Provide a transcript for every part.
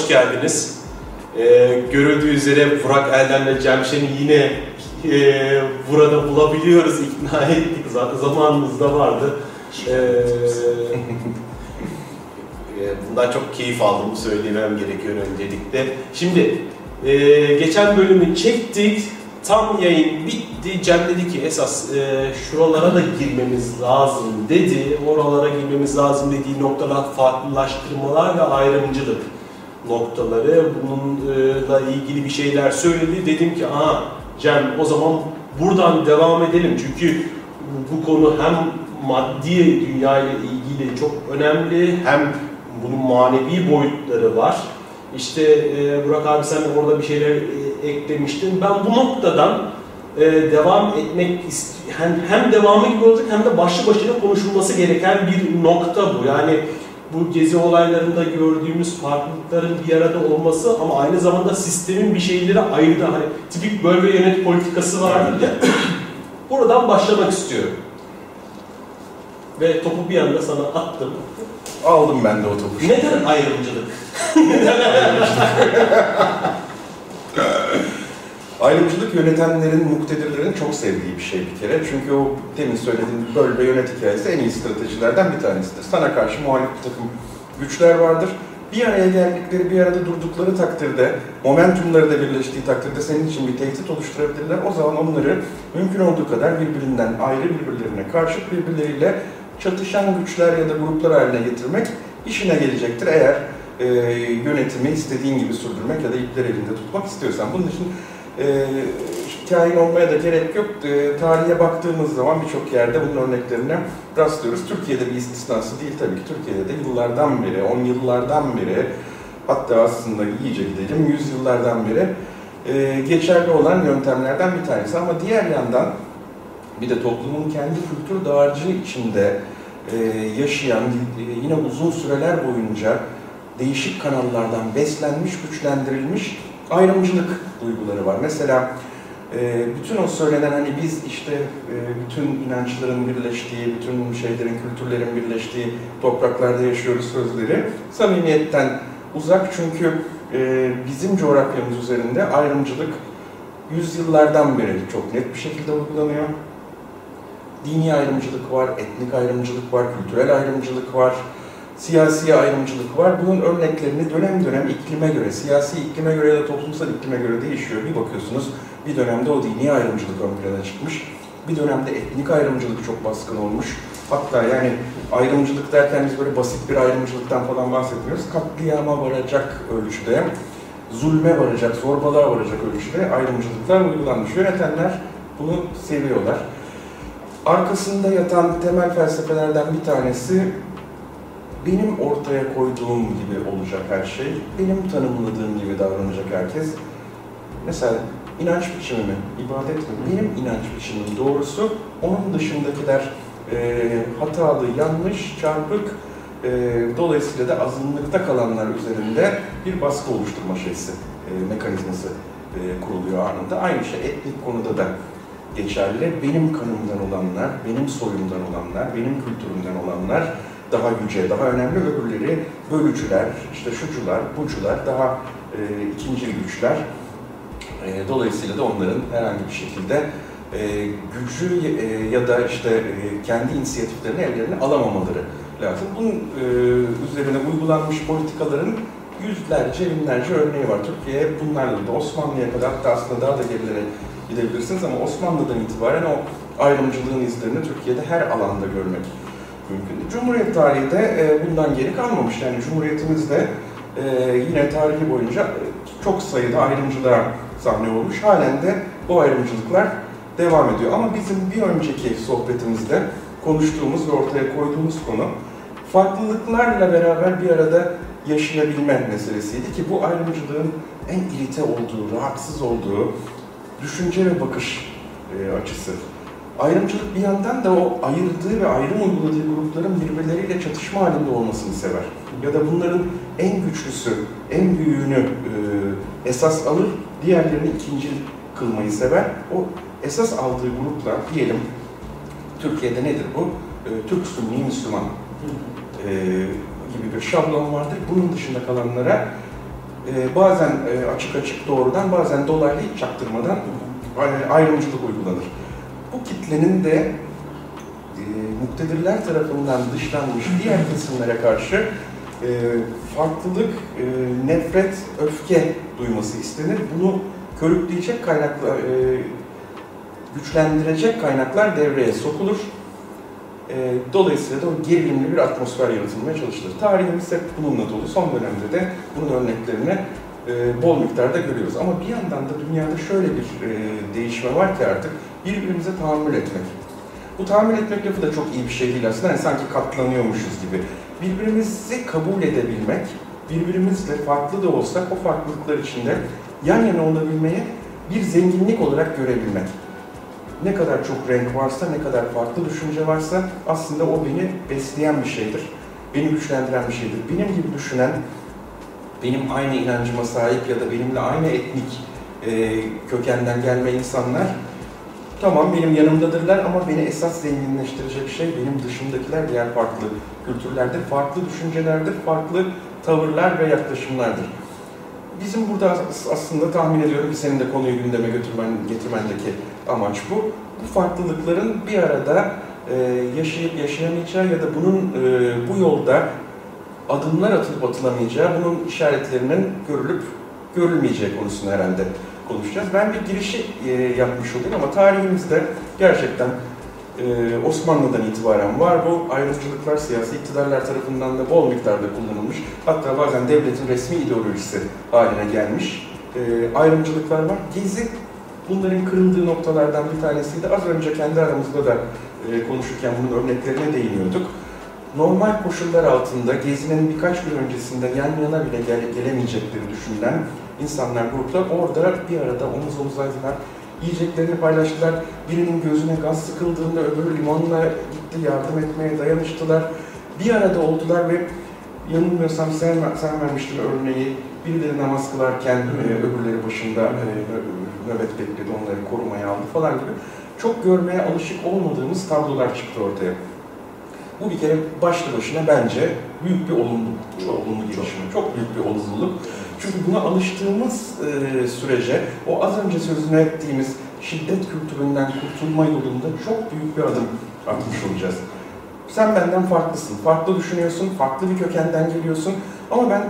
hoş geldiniz. Ee, görüldüğü üzere Burak Elden ve Cemşen'i yine e, burada bulabiliyoruz, ikna ettik. Zamanımızda vardı. Ee, e, bundan çok keyif aldığımı söylemem gerekiyor öncelikle. Şimdi e, geçen bölümü çektik. Tam yayın bitti. Cem dedi ki esas e, şuralara da girmemiz lazım dedi. Oralara girmemiz lazım dediği noktalar farklılaştırmalar ve ayrımcılık noktaları. Bununla ilgili bir şeyler söyledi. Dedim ki aha Cem o zaman buradan devam edelim. Çünkü bu konu hem maddi dünya ile ilgili çok önemli hem bunun manevi boyutları var. İşte e, Burak abi sen de orada bir şeyler e, eklemiştin. Ben bu noktadan e, devam etmek hem, hem devamı gibi olacak hem de başlı başına konuşulması gereken bir nokta bu. Yani bu gezi olaylarında gördüğümüz farklılıkların bir arada olması ama aynı zamanda sistemin bir şeyleri ayırdı. Hani tipik bölge yönet politikası vardır ya. Buradan başlamak istiyorum. Ve topu bir anda sana attım. Aldım ben de o topu. Neden ayrımcılık? Ayrımcılık yönetenlerin, muktedirlerin çok sevdiği bir şey bir kere. Çünkü o demin söylediğim böl ve yönet hikayesi en iyi stratejilerden bir tanesidir. Sana karşı muhalif bir takım güçler vardır. Bir araya geldikleri, bir arada durdukları takdirde, momentumları da birleştiği takdirde senin için bir tehdit oluşturabilirler. O zaman onları mümkün olduğu kadar birbirinden ayrı birbirlerine karşıt birbirleriyle çatışan güçler ya da gruplar haline getirmek işine gelecektir. Eğer e, yönetimi istediğin gibi sürdürmek ya da ipleri elinde tutmak istiyorsan. Bunun için e, kain olmaya da gerek yok. E, tarihe baktığımız zaman birçok yerde bunun örneklerine rastlıyoruz. Türkiye'de bir istisnası değil tabii ki. Türkiye'de de yıllardan beri, on yıllardan beri, hatta aslında iyice gidelim, yüzyıllardan beri e, geçerli olan yöntemlerden bir tanesi. Ama diğer yandan bir de toplumun kendi kültür dağarcığı içinde e, yaşayan, e, yine uzun süreler boyunca değişik kanallardan beslenmiş, güçlendirilmiş ayrımcılık duyguları var. Mesela e, bütün o söylenen hani biz işte e, bütün inançların birleştiği, bütün şeylerin, kültürlerin birleştiği topraklarda yaşıyoruz sözleri samimiyetten uzak çünkü e, bizim coğrafyamız üzerinde ayrımcılık yüzyıllardan beri çok net bir şekilde uygulanıyor. Dini ayrımcılık var, etnik ayrımcılık var, kültürel ayrımcılık var, siyasi ayrımcılık var. Bunun örneklerini dönem dönem iklime göre, siyasi iklime göre ya da toplumsal iklime göre değişiyor. Bir bakıyorsunuz bir dönemde o dini ayrımcılık ön plana çıkmış. Bir dönemde etnik ayrımcılık çok baskın olmuş. Hatta yani ayrımcılık derken biz böyle basit bir ayrımcılıktan falan bahsetmiyoruz. Katliama varacak ölçüde, zulme varacak, zorbalığa varacak ölçüde ayrımcılıklar uygulanmış. Yönetenler bunu seviyorlar. Arkasında yatan temel felsefelerden bir tanesi benim ortaya koyduğum gibi olacak her şey, benim tanımladığım gibi davranacak herkes. Mesela inanç biçimi mi, ibadet mi? Benim inanç biçimim doğrusu, onun dışındakiler e, hatalı, yanlış, çarpık, e, dolayısıyla da azınlıkta kalanlar üzerinde bir baskı oluşturma şeysi, e, mekanizması e, kuruluyor anında. Aynı şey etnik konuda da geçerli. Benim kanımdan olanlar, benim soyumdan olanlar, benim kültürümden olanlar daha yüce, daha önemli öbürleri bölücüler, işte şucular, bucular, daha e, ikinci güçler. E, dolayısıyla da onların herhangi bir şekilde e, gücü e, ya da işte e, kendi inisiyatiflerini ellerine alamamaları lazım. Bunun e, üzerine uygulanmış politikaların yüzlerce, binlerce örneği var. Türkiye bunlarla da Osmanlı'ya kadar hatta aslında daha da gerilere gidebilirsiniz ama Osmanlı'dan itibaren o ayrımcılığın izlerini Türkiye'de her alanda görmek mümkün. Cumhuriyet tarihi de e, bundan geri kalmamış. Yani Cumhuriyetimizde e, yine tarihi boyunca e, çok sayıda ayrımcılığa sahne olmuş. Halen de bu ayrımcılıklar devam ediyor. Ama bizim bir önceki sohbetimizde konuştuğumuz ve ortaya koyduğumuz konu farklılıklarla beraber bir arada yaşayabilme meselesiydi ki bu ayrımcılığın en irite olduğu, rahatsız olduğu düşünce ve bakış açısı. Ayrımcılık bir yandan da o ayırdığı ve ayrım uyguladığı grupların birbirleriyle çatışma halinde olmasını sever. Ya da bunların en güçlüsü, en büyüğünü e, esas alır, diğerlerini ikincil kılmayı sever. O esas aldığı grupla diyelim, Türkiye'de nedir bu? E, Türk Sünni Müslüman. E, gibi bir şablon vardır. Bunun dışında kalanlara e, bazen e, açık açık doğrudan, bazen dolaylı hiç çaktırmadan ayrımcılık uygulanır. Kitlenin de e, muktedirler tarafından dışlanmış diğer kesimlere karşı e, farklılık, e, nefret, öfke duyması istenir. Bunu körükleyecek kaynaklar, e, güçlendirecek kaynaklar devreye sokulur. E, dolayısıyla da o gerilimli bir atmosfer yaratılmaya çalışılır. Tarihimiz hep bununla dolu. Son dönemde de bunun örneklerini e, bol miktarda görüyoruz. Ama bir yandan da dünyada şöyle bir e, değişme var ki artık birbirimize tahammül etmek. Bu tahammül etmek lafı da çok iyi bir şey değil aslında. Yani sanki katlanıyormuşuz gibi. Birbirimizi kabul edebilmek, birbirimizle farklı da olsak o farklılıklar içinde yan yana olabilmeyi bir zenginlik olarak görebilmek. Ne kadar çok renk varsa, ne kadar farklı düşünce varsa aslında o beni besleyen bir şeydir. Beni güçlendiren bir şeydir. Benim gibi düşünen, benim aynı inancıma sahip ya da benimle aynı etnik e, kökenden gelme insanlar tamam benim yanımdadırlar ama beni esas zenginleştirecek şey benim dışımdakiler diğer farklı kültürlerdir, farklı düşüncelerdir, farklı tavırlar ve yaklaşımlardır. Bizim burada aslında tahmin ediyorum ki senin de konuyu gündeme götürmen, getirmendeki amaç bu. Bu farklılıkların bir arada e, yaşayıp yaşayamayacağı ya da bunun e, bu yolda adımlar atılıp atılamayacağı, bunun işaretlerinin görülüp görülmeyeceği konusunu herhalde konuşacağız. Ben bir girişi e, yapmış olayım ama tarihimizde gerçekten e, Osmanlı'dan itibaren var. Bu ayrımcılıklar siyasi iktidarlar tarafından da bol miktarda kullanılmış. Hatta bazen devletin resmi ideolojisi haline gelmiş e, ayrımcılıklar var. Gezi bunların kırıldığı noktalardan bir tanesiydi. Az önce kendi aramızda da e, konuşurken bunun örneklerine değiniyorduk. Normal koşullar altında Gezi'nin birkaç gün öncesinde yan yana bile gele, gelemeyecekleri düşünülen insanlar, gruplar orada bir arada omuz omuzaydılar. Yiyeceklerini paylaştılar. Birinin gözüne gaz sıkıldığında öbürü limonla gitti yardım etmeye dayanıştılar. Bir arada oldular ve yanılmıyorsam sen, sen vermiştin örneği. Birileri namaz kılarken e, öbürleri başında e, nöbet bekledi, onları korumaya aldı falan gibi. Çok görmeye alışık olmadığımız tablolar çıktı ortaya. Bu bir kere başlı başına bence büyük bir olumluluk, çok olumlu gelişme, çok büyük bir olumluluk. Çünkü buna alıştığımız e, sürece o az önce sözünü ettiğimiz şiddet kültüründen kurtulma yolunda çok büyük bir adım atmış olacağız. Sen benden farklısın, farklı düşünüyorsun, farklı bir kökenden geliyorsun. Ama ben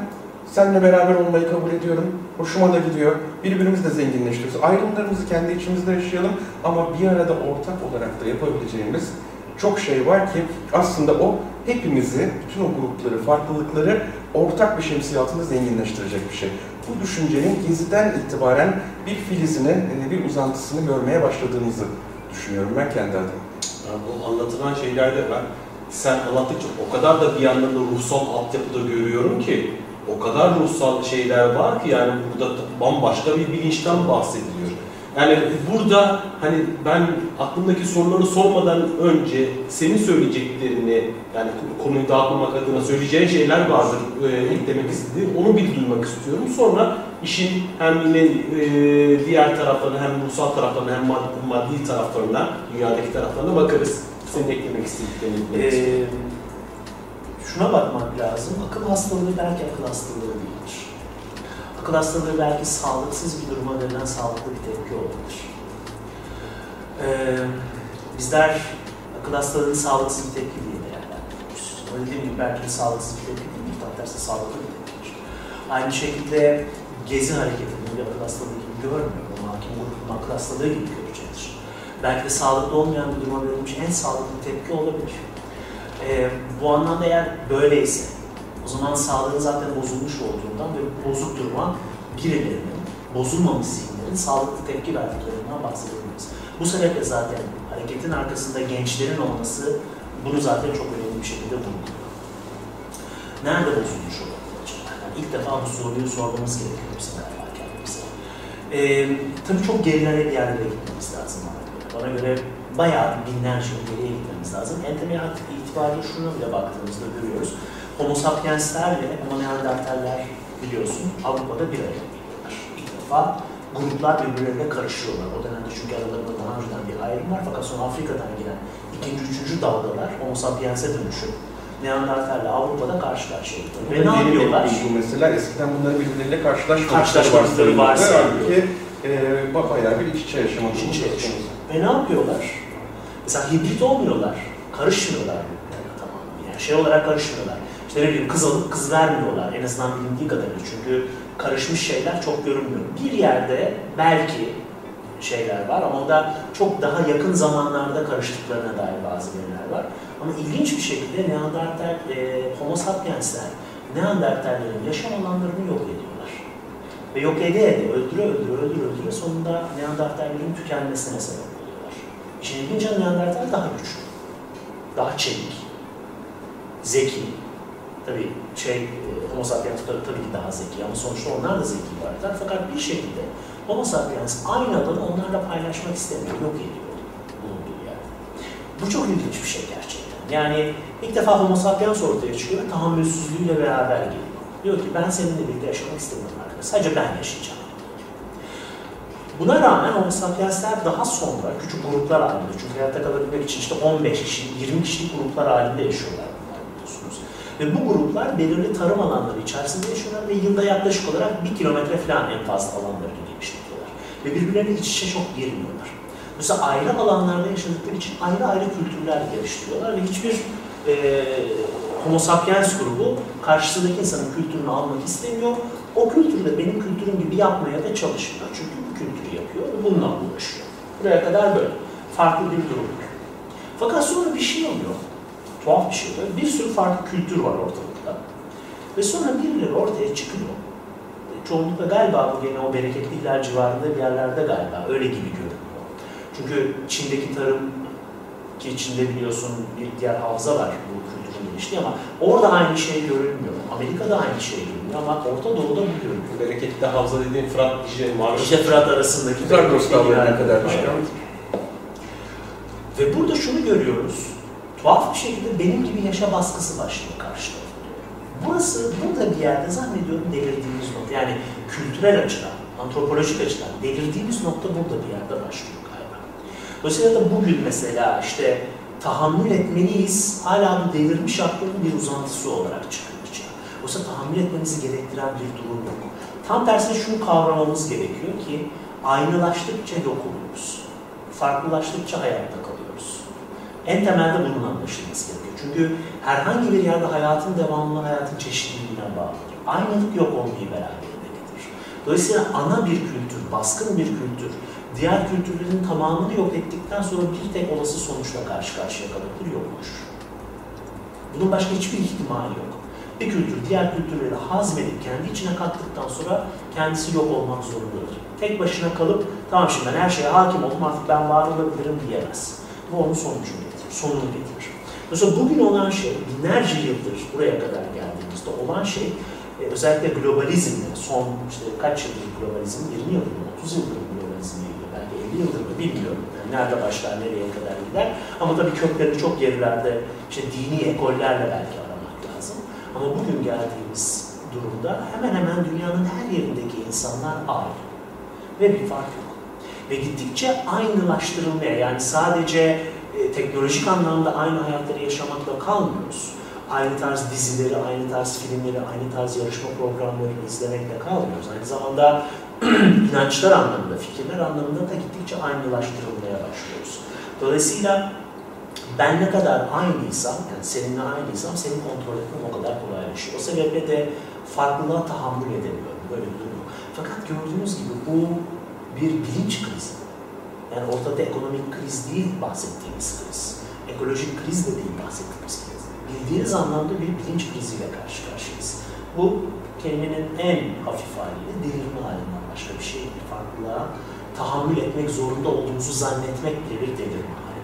seninle beraber olmayı kabul ediyorum, hoşuma da gidiyor, birbirimizi de zenginleştiriyoruz. Ayrımlarımızı kendi içimizde yaşayalım. Ama bir arada ortak olarak da yapabileceğimiz çok şey var ki aslında o hepimizi, bütün o grupları, farklılıkları ortak bir şemsiye altında zenginleştirecek bir şey. Bu düşüncenin Gezi'den itibaren bir filizini, e, bir uzantısını görmeye başladığımızı düşünüyorum ben kendi adıma. Bu anlatılan şeylerde ben sen anlattıkça o kadar da bir yandan da ruhsal altyapıda görüyorum ki o kadar ruhsal şeyler var ki yani burada bambaşka bir bilinçten bahsediliyor. Yani burada hani ben aklımdaki soruları sormadan önce senin söyleyeceklerini yani konuyu dağıtmamak adına söyleyeceğin şeyler vardır e, eklemek istediğim. Onu bir duymak istiyorum. Sonra işin hem yine e, diğer taraflarına hem ruhsal taraflarına hem maddi, maddi taraflarına, dünyadaki taraflarına bakarız. Senin eklemek istediklerini. Ee, şuna bakmak lazım. Akıl hastalığı belki akıl hastalığı değildir. Akıl hastalığı belki sağlıksız bir duruma verilen sağlıklı bir tepki olabilir. Ee, bizler akıl hastalığını sağlıksız bir tepki diye değerlendiriyoruz. Öyle dediğim gibi belki sağlıksız bir tepki değil, tam tersi sağlıklı bir tepkidir. Aynı şekilde gezi hareketini bir akıl hastalığı gibi görmüyor. Onu hakim grubun akıl hastalığı gibi görecektir. Belki de sağlıklı olmayan bir duruma verilmiş en sağlıklı tepki olabilir. Ee, bu anlamda eğer böyleyse, o zaman sağlığı zaten bozulmuş olduğundan ve bozuk duruma birilerinin, bozulmamış zihinlerin sağlıklı tepki verdiklerinden bahsedebiliriz. Bu sebeple zaten hareketin arkasında gençlerin olması bunu zaten çok önemli bir şekilde vurguluyor. Nerede bozulmuş olabilir? Yani ilk defa bu soruyu sormamız gerekiyor bizim galiba kendimize. Ee, tabii çok gerilere bir yerlere gitmemiz lazım bana göre. Bayağı binlerce geriye gitmemiz lazım. En temel itibariyle şuna bile baktığımızda görüyoruz. Homo sapienslerle Homo neandertaller biliyorsun Avrupa'da bir araya geliyorlar. İlk defa gruplar birbirlerine karışıyorlar. O dönemde çünkü aralarında daha önceden bir ayrım var. Fakat sonra Afrika'dan gelen ikinci, üçüncü dalgalar Homo sapiens'e dönüşüp Neandertal'le Avrupa'da karşı karşıya Ve Ve ne yapıyorlar? Bu mesela eskiden bunları birbirleriyle karşılaşmamışları varsayılıyor. Halbuki e, bayağı bir iç içe yaşama İç içe. Ve ne yapıyorlar? Mesela hibrit olmuyorlar. Karışmıyorlar. Yani tamam. Yani şey olarak karışmıyorlar. İşte ne bileyim kız alıp kız vermiyorlar. En azından bilindiği kadarıyla. Çünkü karışmış şeyler çok görünmüyor. Bir yerde belki şeyler var ama da çok daha yakın zamanlarda karıştıklarına dair bazı veriler var. Ama ilginç bir şekilde Neandertal, e, Homo sapiensler Neandertallerin yaşam alanlarını yok ediyorlar. Ve yok ede ede, öldüre öldüre öldüre öldüre sonunda Neandertallerin tükenmesine sebep oluyorlar. İşin ilginç Neandertal daha güçlü, daha çevik, zeki. Tabii şey, e, Homo sapiens tabii, ki daha zeki ama sonuçta onlar da zeki varlıklar. Fakat bir şekilde Homo sapiens aynı alanı onlarla paylaşmak istemiyor, yok ediyor bulunduğu yerde. Bu çok ilginç bir şey gerçekten. Yani ilk defa Homo sapiens ortaya çıkıyor ve tahammülsüzlüğüyle beraber geliyor. Diyor ki ben seninle birlikte yaşamak istemiyorum arkadaş, sadece ben yaşayacağım. Buna rağmen Homo sapiensler daha sonra küçük gruplar halinde, çünkü hayatta kalabilmek için işte 15 kişi, 20 kişilik gruplar halinde yaşıyorlar. Ve bu gruplar belirli tarım alanları içerisinde yaşıyorlar ve yılda yaklaşık olarak bir kilometre falan en fazla alanlarını genişletiyorlar. Ve birbirlerine iç içe çok girmiyorlar. Mesela ayrı alanlarda yaşadıkları için ayrı ayrı kültürler geliştiriyorlar ve hiçbir e, Homo sapiens grubu karşısındaki insanın kültürünü almak istemiyor. O kültürü de benim kültürüm gibi yapmaya da çalışmıyor. Çünkü bu kültürü yapıyor ve bununla uğraşıyor. Buraya kadar böyle. Farklı bir durum. Fakat sonra bir şey oluyor. Tuhaf bir şey oluyor. Bir sürü farklı kültür var ortalıkta. Ve sonra birileri ortaya çıkıyor. Çoğunlukla galiba bu gene o bereketliler civarında bir yerlerde galiba öyle gibi görünüyor. Çünkü Çin'deki tarım ki Çin'de biliyorsun bir diğer havza var bu kültürün geliştiği ama orada aynı şey görünmüyor. Amerika'da aynı şey görünüyor ama Orta Doğu'da bu görünüyor. Bereketli havza dediğin Fırat Dicle Marmara. İşte Fırat arasındaki bereketli dostlarına yerler. kadar çıkan. Ve burada şunu görüyoruz. Tuhaf bir şekilde benim gibi yaşa baskısı başlıyor karşı tarafta. Burası burada bir yerde zannediyorum delirdiğimiz nokta. Yani kültürel açıdan, antropolojik açıdan delirdiğimiz nokta burada bir yerde başlıyor galiba. Dolayısıyla da bugün mesela işte tahammül etmeliyiz, hala bu delirmiş aklının bir uzantısı olarak çıkılacak. Oysa tahammül etmemizi gerektiren bir durum yok. Tam tersine şunu kavramamız gerekiyor ki aynılaştıkça yok oluyoruz. Farklılaştıkça hayatta kalıyoruz. En temelde bunun anlaşılması gerekiyor. Çünkü herhangi bir yerde hayatın devamlı hayatın çeşitliliğine bağlıdır. Aynılık yok olmayı beraberinde getirir. Dolayısıyla ana bir kültür, baskın bir kültür, diğer kültürlerin tamamını yok ettikten sonra bir tek olası sonuçla karşı karşıya kalabilir, yokmuş. Bunun başka hiçbir ihtimali yok. Bir kültür diğer kültürleri hazmedip kendi içine kattıktan sonra kendisi yok olmak zorundadır. Tek başına kalıp tamam şimdi ben her şeye hakim oldum artık ben var olabilirim diyemez. Bu onun sonucunu getirir, sonunu getirir. Mesela bugün olan şey, binlerce yıldır buraya kadar geldiğimizde olan şey e, özellikle globalizmle, son işte kaç yıldır globalizm, 20 yıldır mı, 30 yıldır mı globalizmle belki 50 yıldır mı bilmiyorum. Yani nerede başlar, nereye kadar gider. Ama tabii köklerini çok gerilerde, işte dini ekollerle belki aramak lazım. Ama bugün geldiğimiz durumda hemen hemen dünyanın her yerindeki insanlar aynı. Ve bir fark yok. Ve gittikçe aynılaştırılmaya, yani sadece e, teknolojik anlamda aynı hayatları yaşamakla kalmıyoruz. Aynı tarz dizileri, aynı tarz filmleri, aynı tarz yarışma programlarını izlemekle kalmıyoruz. Aynı zamanda inançlar anlamında, fikirler anlamında da gittikçe aynılaştırılmaya başlıyoruz. Dolayısıyla ben ne kadar aynıysam, yani seninle aynıysam seni kontrol etmem o kadar kolaylaşıyor. O sebeple de farklılığa tahammül edemiyorum. Böyle bir durum. Fakat gördüğünüz gibi bu bir bilinç krizi. Yani ortada ekonomik kriz değil bahsettiğimiz kriz. Ekolojik kriz de değil bahsettiğimiz kriz. Bildiğiniz anlamda bir bilinç kriziyle karşı karşıyayız. Bu kelimenin en hafif haliyle delirme halinden başka bir şey değil. Farklılığa tahammül etmek zorunda olduğumuzu zannetmek bile bir delirme hali.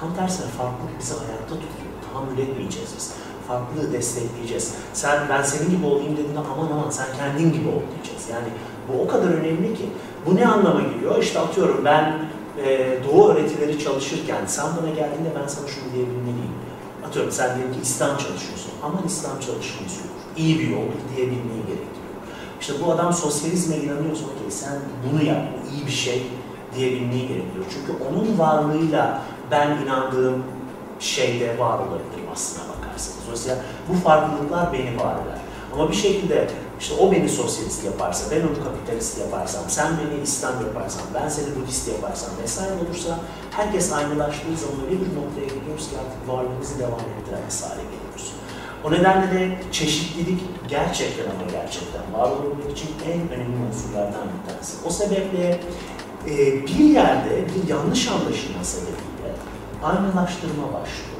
Tam tersine farklılık bizi ayakta tutuyor. Tahammül etmeyeceğiz biz. Farklılığı destekleyeceğiz. Sen ben senin gibi olayım dediğinde aman aman sen kendin gibi ol diyeceğiz. Yani bu o kadar önemli ki. Bu ne anlama geliyor? İşte atıyorum ben e, doğu öğretileri çalışırken sen bana geldiğinde ben sana şunu diyebilmeliyim. Atıyorum sen diyelim ki İslam çalışıyorsun. Aman İslam çalışmayı söylüyor. İyi bir yoldur diyebilmeyi gerektiriyor. İşte bu adam sosyalizme inanıyorsa ki sen bunu yap, bu iyi bir şey diyebilmeyi gerektiriyor. Çünkü onun varlığıyla ben inandığım şeyde var olabilirim aslına bakarsanız. Dolayısıyla bu farklılıklar beni var eder. Ama bir şekilde işte o beni sosyalist yaparsa, ben onu kapitalist yaparsam, sen beni İslam yaparsan, ben seni Budist yaparsam vesaire olursa herkes aynılaştığı zaman öyle bir noktaya geliyoruz ki artık varlığımızı devam ettiremez hale geliyoruz. O nedenle de çeşitlilik gerçekten ama gerçekten var olabilmek için en önemli unsurlardan bir tanesi. O sebeple e, bir yerde bir yanlış anlaşılma sebebiyle aynılaştırma başlıyor.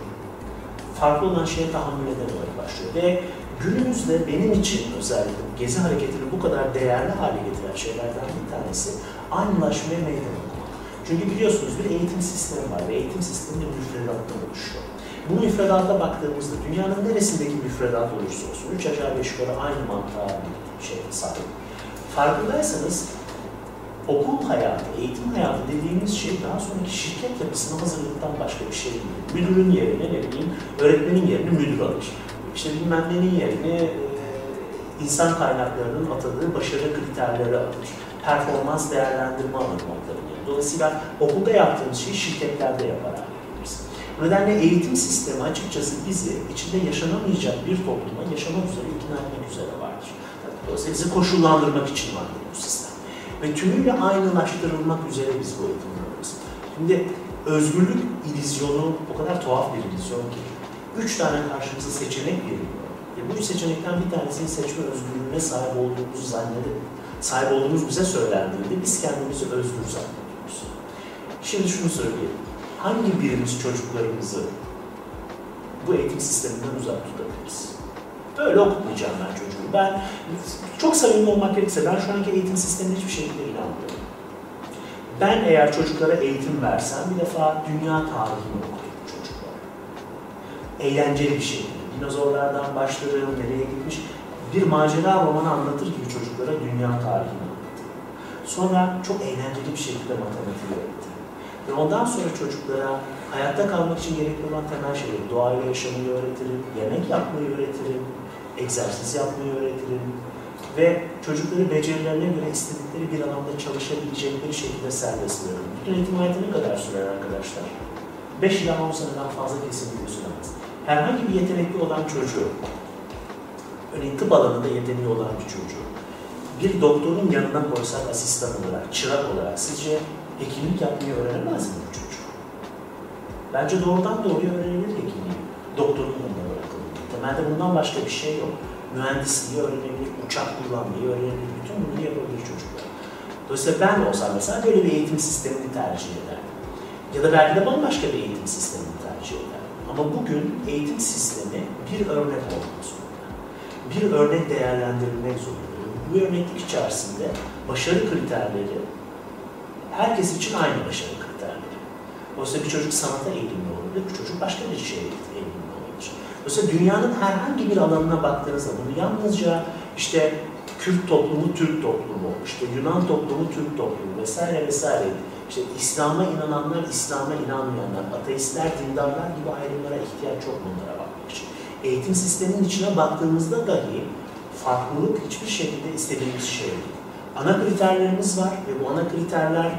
Farklı olan şeye tahammül edememeye başlıyor. Ve günümüzde benim için özellikle Gezi hareketini bu kadar değerli hale getiren şeylerden bir tanesi aynılaşmaya meydan okumak. Çünkü biliyorsunuz bir eğitim sistemi var ve eğitim sistemi de müfredattan oluşuyor. Bu müfredata baktığımızda dünyanın neresindeki müfredat olursa olsun, üç aşağı beş yukarı aynı mantığa bir şey sahip. Farkındaysanız okul hayatı, eğitim hayatı dediğimiz şey daha sonraki şirket yapısına hazırlıktan başka bir şey değil. Müdürün yerine ne bileyim, öğretmenin yerine müdür alır. İşte bilmem nenin yerine e, insan kaynaklarının atadığı başarı kriterleri alır. Performans değerlendirme alır notlarını. Dolayısıyla okulda yaptığımız şeyi şirketlerde yapar hale geliriz. Bu nedenle eğitim sistemi açıkçası bizi içinde yaşanamayacak bir topluma yaşamak üzere ikna etmek üzere vardır. Dolayısıyla bizi koşullandırmak için vardır bu sistem. Ve tümüyle aynılaştırılmak üzere biz bu eğitimi alıyoruz. Şimdi özgürlük ilizyonu o kadar tuhaf bir ilizyon ki üç tane karşımıza seçenek veriliyor. Ve bu üç seçenekten bir tanesini seçme özgürlüğüne sahip olduğumuzu zannedip, sahip olduğumuz bize söylendiğinde biz kendimizi özgür zannediyoruz. Şimdi şunu söyleyeyim. Hangi birimiz çocuklarımızı bu eğitim sisteminden uzak tutabiliriz? Böyle okutmayacağım ben çocuğu. Ben çok samimi olmak gerekirse ben şu anki eğitim sistemine hiçbir şekilde inanmıyorum. Ben eğer çocuklara eğitim versem bir defa dünya tarihini çocuklara. Eğlenceli bir şekilde. Dinozorlardan başlarım, nereye gitmiş. Bir macera romanı anlatır gibi çocuklara dünya tarihini anlatırım. Sonra çok eğlenceli bir şekilde matematiği öğretirim. Ve ondan sonra çocuklara hayatta kalmak için gerekli olan temel şeyleri, doğayla yaşamayı öğretirim, yemek yapmayı öğretirim, egzersiz yapmayı öğretirim ve çocukları becerilerine göre istedikleri bir alanda çalışabilecekleri şekilde serbest bırakırım. Bütün eğitim hayatı ne kadar sürer arkadaşlar? 5 ila 10 seneden fazla kesinlikle süremez. Herhangi bir yetenekli olan çocuğu, örneğin tıp alanında yeteneği olan bir çocuğu, bir doktorun yanına koysak asistan olarak, çırak olarak sizce hekimlik yapmayı öğrenemez mi bu çocuk? Bence doğrudan doğruya öğrenebilir hekimliği. Doktorun yanına bırakılır. Temelde bundan başka bir şey yok. Mühendisliği öğrenebilir, uçak kullanmayı öğrenebilir, bütün bunları yapabilir çocuklar. Dolayısıyla ben de olsam mesela böyle bir eğitim sistemini tercih ederim. Ya da belki de bambaşka bir eğitim sistemini. Ama bugün eğitim sistemi bir örnek olmak zorunda. Bir örnek değerlendirilmek zorunda. Bu örneklik içerisinde başarı kriterleri herkes için aynı başarı kriterleri. Oysa bir çocuk sanata eğilimli olabilir, bir çocuk başka bir şeye eğilimli olabilir. Dolayısıyla dünyanın herhangi bir alanına baktığınız zaman yalnızca işte Kürt toplumu Türk toplumu, işte Yunan toplumu Türk toplumu vesaire vesaire. İşte İslam'a inananlar, İslam'a inanmayanlar, ateistler, dindarlar gibi ayrımlara ihtiyaç yok bunlara bakmak için. Eğitim sisteminin içine baktığımızda dahi farklılık hiçbir şekilde istediğimiz şey değil. Ana kriterlerimiz var ve bu ana kriterler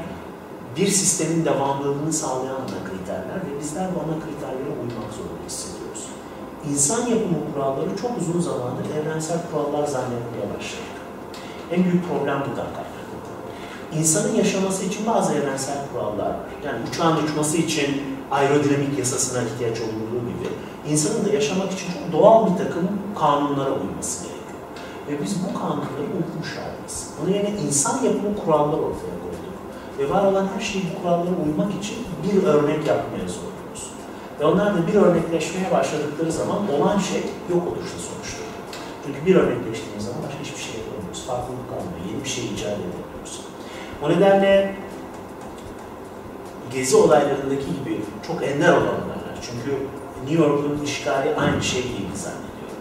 bir sistemin devamlılığını sağlayan ana kriterler ve bizler bu ana kriterlere uymak zorunda hissediyoruz. İnsan yapımı kuralları çok uzun zamandır evrensel kurallar zannetmeye başladık. En büyük problem buradan kaynaklı. İnsanın yaşaması için bazı evrensel kurallar var. Yani uçağın uçması için aerodinamik yasasına ihtiyaç olduğu gibi insanın da yaşamak için çok doğal bir takım kanunlara uyması gerekiyor. Ve biz bu kanunları unutmuş haliyiz. Bunun yerine insan yapımı kurallar ortaya koyduk. Ve var olan her şeyi bu kurallara uymak için bir örnek yapmaya zorluyoruz. Ve onlar da bir örnekleşmeye başladıkları zaman olan şey yok olursa sonuçta. Çünkü bir örnekleştiğimiz zaman başka hiçbir şey yapamıyoruz. Farklılık kalmıyor. Yeni bir şey icat edemiyoruz. O nedenle gezi olaylarındaki gibi çok ender olan olaylar. Çünkü New York'un işgali aynı şey değil zannediyorum.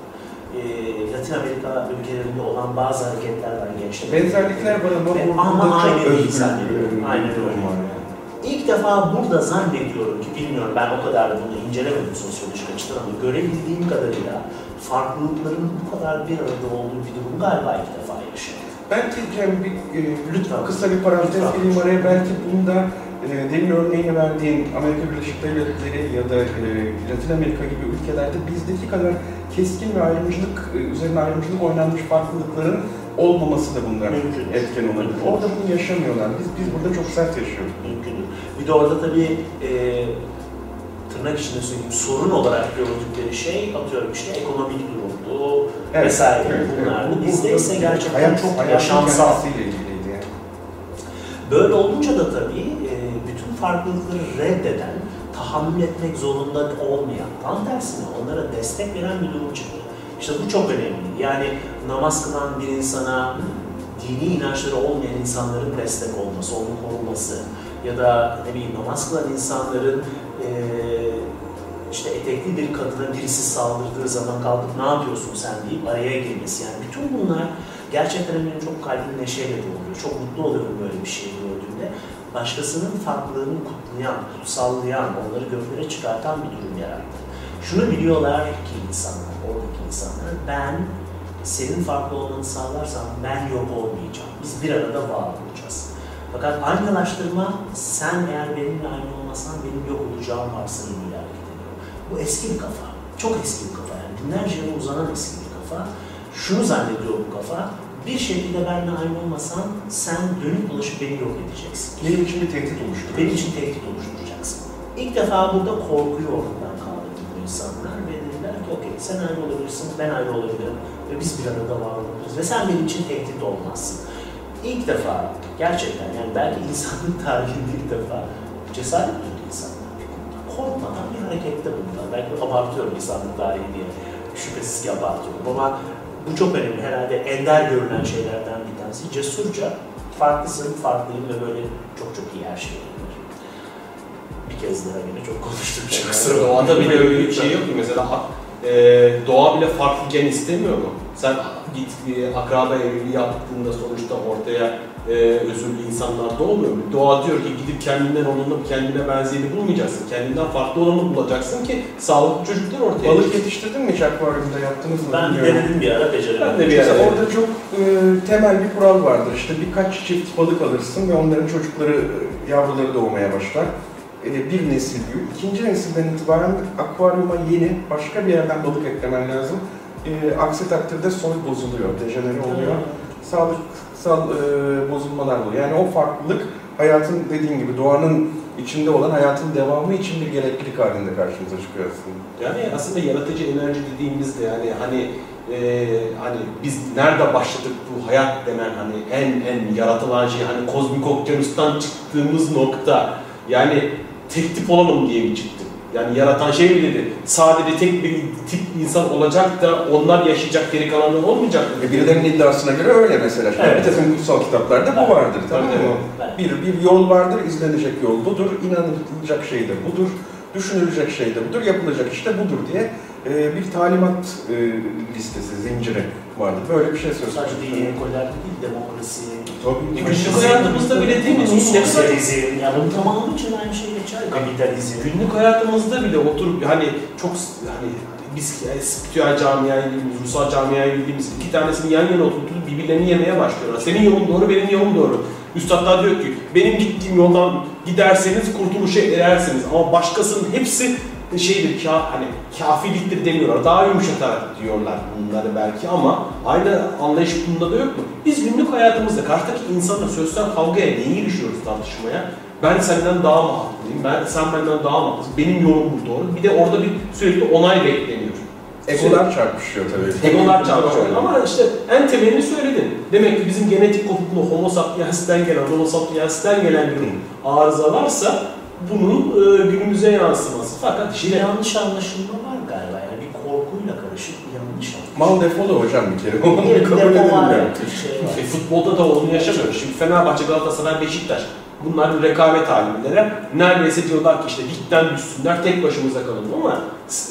Ee, Latin Amerika ülkelerinde olan bazı hareketler var gençler. Benzerlikler var ama ama aynı değil zannediyorum. Aynen durum öyle. İlk defa burada zannediyorum ki, bilmiyorum ben o kadar da bunu incelemedim sosyolojik açıdan ama görebildiğim kadarıyla farklılıkların bu kadar bir arada olduğu bir durum galiba ilk defa yaşadım. Belki Cem bir e, Lütfen. kısa bir parantez gireyim araya. Belki bunda e, demin örneğini verdiğin Amerika Birleşik Devletleri ya da e, Latin Amerika gibi ülkelerde bizdeki kadar keskin ve ayrımcılık, e, üzerine ayrımcılık oynanmış farklılıkların olmaması da bunlar Mümkün. etken olabilir. Orada bunu yaşamıyorlar. Biz biz burada çok sert yaşıyoruz. Mümkün. Bir de orada tabii e, tırnak içinde söyleyeyim sorun olarak gördükleri şey atıyorum işte ekonomik durumdu vesaire bunlardı. Bu- bu- Bizde ise gerçekten hayat- çok hayatın yaşamsal. ilgiliydi yani. Böyle olunca da tabii e, bütün farklılıkları reddeden, tahammül etmek zorunda olmayan, tam tersine onlara destek veren bir durum çıktı. İşte bu çok önemli. Yani namaz kılan bir insana dini inançları olmayan insanların destek olması, onun korunması ya da ne bileyim namaz kılan insanların e, işte etekli bir kadına birisi saldırdığı zaman kalkıp ne yapıyorsun sen deyip araya girmesi. Yani bütün bunlar gerçekten benim çok kalbim neşeyle doluyor. Çok mutlu oluyorum böyle bir şey gördüğümde. Başkasının farklılığını kutlayan, kutsallayan, onları göklere çıkartan bir durum yarattı. Şunu biliyorlar ki insanlar, oradaki insanlar, ben senin farklı olmanı sağlarsam ben yok olmayacağım. Biz bir arada var olacağız. Fakat aynılaştırma, sen eğer benimle aynı olmasan benim yok olacağım varsayımıyla. Bu eski bir kafa. Çok eski bir kafa. Yani binlerce yıl uzanan eski bir kafa. Şunu zannediyor bu kafa, bir şekilde benimle aynı olmasan sen dönüp dolaşıp beni yok edeceksin. Benim için bir tehdit oluşturuyor. Benim için tehdit oluşturacaksın. İlk defa burada korkuyu ortadan kaldırdı bu insanlar ve dediler ki okey sen ayrı olabilirsin, ben ayrı olabilirim ve biz bir arada var olabiliriz ve sen benim için tehdit olmazsın. İlk defa gerçekten yani belki insanlık tarihinde ilk defa cesaret Korkmadan bir harekette bulundular. Belki abartıyorum insanlık tarihi diye. Şüphesiz ki abartıyorum ama bu çok önemli. Herhalde ender görülen şeylerden bir tanesi. Cesurca farklısın, farklıyım ve böyle çok çok iyi her şey. Bir kez daha yine çok konuştum. Çok Yani doğada bile öyle bir şey yok ki mesela e, doğa bile farklı gen istemiyor mu? Sen git e, akraba evliliği yaptığında sonuçta ortaya e, özürlü insanlar doğmuyor mu? Doğa diyor ki gidip kendinden onunla kendine benzeyeni bulmayacaksın. Kendinden farklı olanı bulacaksın ki sağlıklı çocuklar ortaya Balık yetiştirdin mi hiç akvaryumda yaptınız mı? Ben bilmiyorum. denedim bir ara beceremedim. Ben de bir Mesela ara- orada çok e, temel bir kural vardır. İşte birkaç çift balık alırsın ve onların çocukları, e, yavruları doğmaya başlar. E, bir nesil büyür. İkinci nesilden itibaren akvaryuma yeni başka bir yerden balık eklemen lazım. E, aksi takdirde soy bozuluyor, dejenere oluyor. Sağlıksal e, bozulmalar oluyor. Yani o farklılık hayatın dediğin gibi doğanın içinde olan hayatın devamı için bir gereklilik halinde karşımıza çıkıyor aslında. Yani aslında yaratıcı enerji dediğimizde yani hani e, hani biz nerede başladık bu hayat denen hani en en yaratılan şey hani kozmik okyanustan çıktığımız nokta yani tek tip olalım diye mi çıktık? Yani yaratan şey mi dedi? Sadece tek bir tip insan olacak da onlar yaşayacak geri kalanlar olmayacak mı? E, birilerinin iddiasına göre öyle mesela. Şimdi Evet. Bir takım kutsal kitaplarda bu Evet. vardır tamam mı? Ben- Bir, bir yol vardır, izlenecek yol budur, inanılacak şey de budur, düşünülecek şey de budur, yapılacak işte budur diye e, bir talimat e, listesi, zinciri vardır. Böyle bir şey söz konusu. Sadece dini ekoller değil, demokrasi, Tabii. Günlük hayatımızda bile değil mi? Sosyalizm, ya bunun tamamı için aynı şey geçer. Kapitalizm. Günlük hayatımızda bile oturup hani çok hani biz yani spiritüel camiayı bildiğimiz, ruhsal camiayı bildiğimiz iki tanesini yan yana oturtup birbirlerini yemeye başlıyorlar. Senin yolun doğru, benim yolum doğru. Üstadlar diyor ki benim gittiğim yoldan giderseniz kurtuluşa erersiniz ama başkasının hepsi şeydir ka, hani kafiliktir demiyorlar. Daha yumuşatarak diyorlar bunları belki ama aynı anlayış bunda da yok mu? Biz günlük hayatımızda karşıdaki insanla sözsel kavgaya niye girişiyoruz tartışmaya? Ben senden daha mı haklıyım? Ben sen benden daha mı haklısın? Benim yolum bu doğru. Bir de orada bir sürekli onay bekleniyor. Egolar çarpışıyor tabii. Egolar çarpışıyor ama işte en temelini söyledin. Demek ki bizim genetik kopuklu homo sapiens'ten gelen, homo sapiens'ten gelen bir arıza varsa bunun e, günümüze yansıması. Fakat Bir işte yanlış anlaşılma var galiba. Yani bir korkuyla karışık bir yanlış anlaşılma. Mal defolu hocam bir kere. Onu Bir kabul bir şey e, futbolda da onu yaşamıyoruz. Şimdi Fenerbahçe, Galatasaray, Beşiktaş bunlar rekabet halindeler. Neredeyse diyorlar ki işte ligden düşsünler, tek başımıza kalalım ama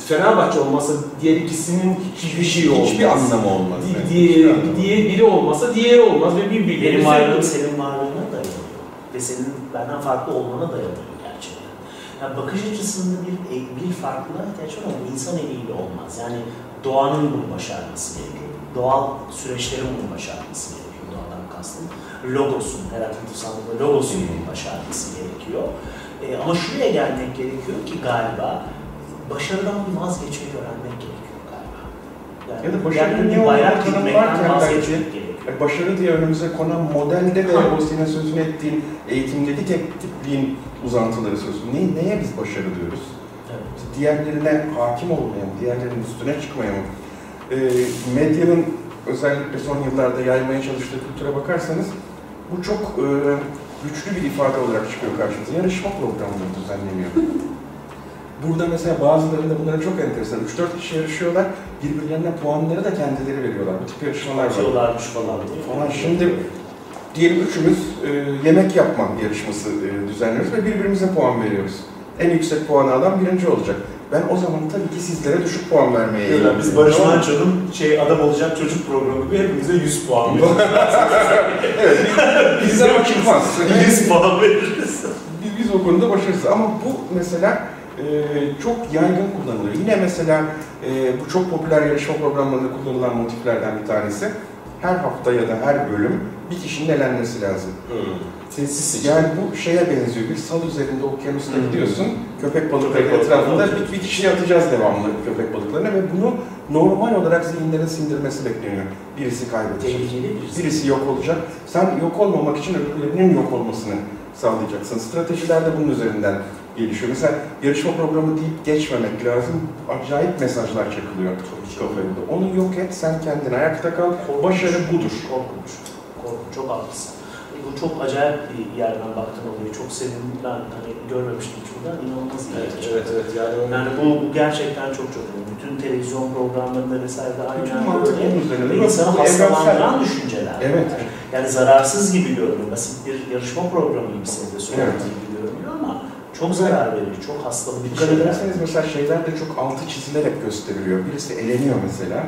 Fenerbahçe olmasa diğer ikisinin hiçbir şey olmaz. Hiçbir anlamı olmaz. Di- yani. diye, diye biri olmasa diğeri olmaz ve birbirleri Benim varlığım senin varlığına dayanıyor. Ve senin benden farklı olmana dayanıyor. Yani bakış açısında bir, bir farklılığa ihtiyaç var ama insan eliyle olmaz. Yani doğanın bunu başarması gerekiyor. Doğal süreçlerin bunu başarması gerekiyor doğadan kastım. Logosun, Heraklitus anlamında logosun başarması gerekiyor. E, ama şuraya gelmek gerekiyor ki galiba başarıdan vazgeçmeyi öğrenmek gerekiyor galiba. Yani Ya da başarının yani ne bayrak tanımlarken vazgeçmek belki- gerekiyor. Yani başarı diye önümüze konan modelde ve o senin sözünü ettiğin eğitimdeki tek tipliğin uzantıları söz. Ne, neye biz başarı diyoruz? Evet. diğerlerine hakim olmaya mı, diğerlerinin üstüne çıkmaya mı? Ee, medyanın özellikle son yıllarda yaymaya çalıştığı kültüre bakarsanız bu çok e, güçlü bir ifade olarak çıkıyor karşımıza. Yarışma programları düzenleniyor. Burada mesela bazılarında bunların çok enteresan. 3-4 kişi yarışıyorlar, birbirlerine puanları da kendileri veriyorlar. Bu tip yarışmalar var. Atıyorlarmış falan. Falan. Şimdi diyelim üçümüz e, yemek yapma yarışması e, düzenliyoruz ve birbirimize puan veriyoruz. En yüksek puanı alan birinci olacak. Ben o zaman tabii ki sizlere düşük puan vermeye eğilimliyim. biz Barış? Manço'nun şey adam olacak çocuk programı gibi hepimize 100 puan veriyoruz. evet, bizden o çıkmaz. 100 puan veririz. biz, o konuda başarısız. Ama bu mesela e, çok yaygın kullanılıyor. Yine mesela e, bu çok popüler yarışma programlarında kullanılan motiflerden bir tanesi. Her hafta ya da her bölüm bir kişinin elenmesi lazım. Sessiz seçim. Yani bu şeye benziyor. Bir sal üzerinde okyanusta Hı. gidiyorsun. Köpek balıkları Köpek etrafında balıkları. bir, bir kişiyi atacağız devamlı köpek balıklarına ve bunu normal olarak zihinlerin sindirmesi bekleniyor. Birisi kaybedecek. Tehlikeli birisi. Birisi yok olacak. Sen yok olmamak için öbürlerinin yok olmasını sağlayacaksın. Stratejiler de bunun üzerinden gelişiyor. Mesela yarışma programı deyip geçmemek lazım. Acayip mesajlar çakılıyor kafaya. Onu yok et, sen kendin ayakta kal. Başarı budur. Korkunç. Çok haklısın. Bu çok acayip bir yerden baktın oluyor. Çok sevindim. Ben hani görmemiştim hiç buradan. İnanılmaz iyi. Evet, evet, evet. Yani, Yani bu, bu gerçekten çok çok önemli. Bütün televizyon programlarında vesaire aynen Bütün mantık böyle. insanı hastalandıran düşünceler. Evet. Yani zararsız gibi görünüyor. Basit bir yarışma programı gibi size de Evet. söylediğim gibi görünüyor ama çok zarar verici, çok hastalıklı bir Dikkat şeyler. ederseniz mesela şeyler de çok altı çizilerek gösteriliyor. Birisi eleniyor mesela.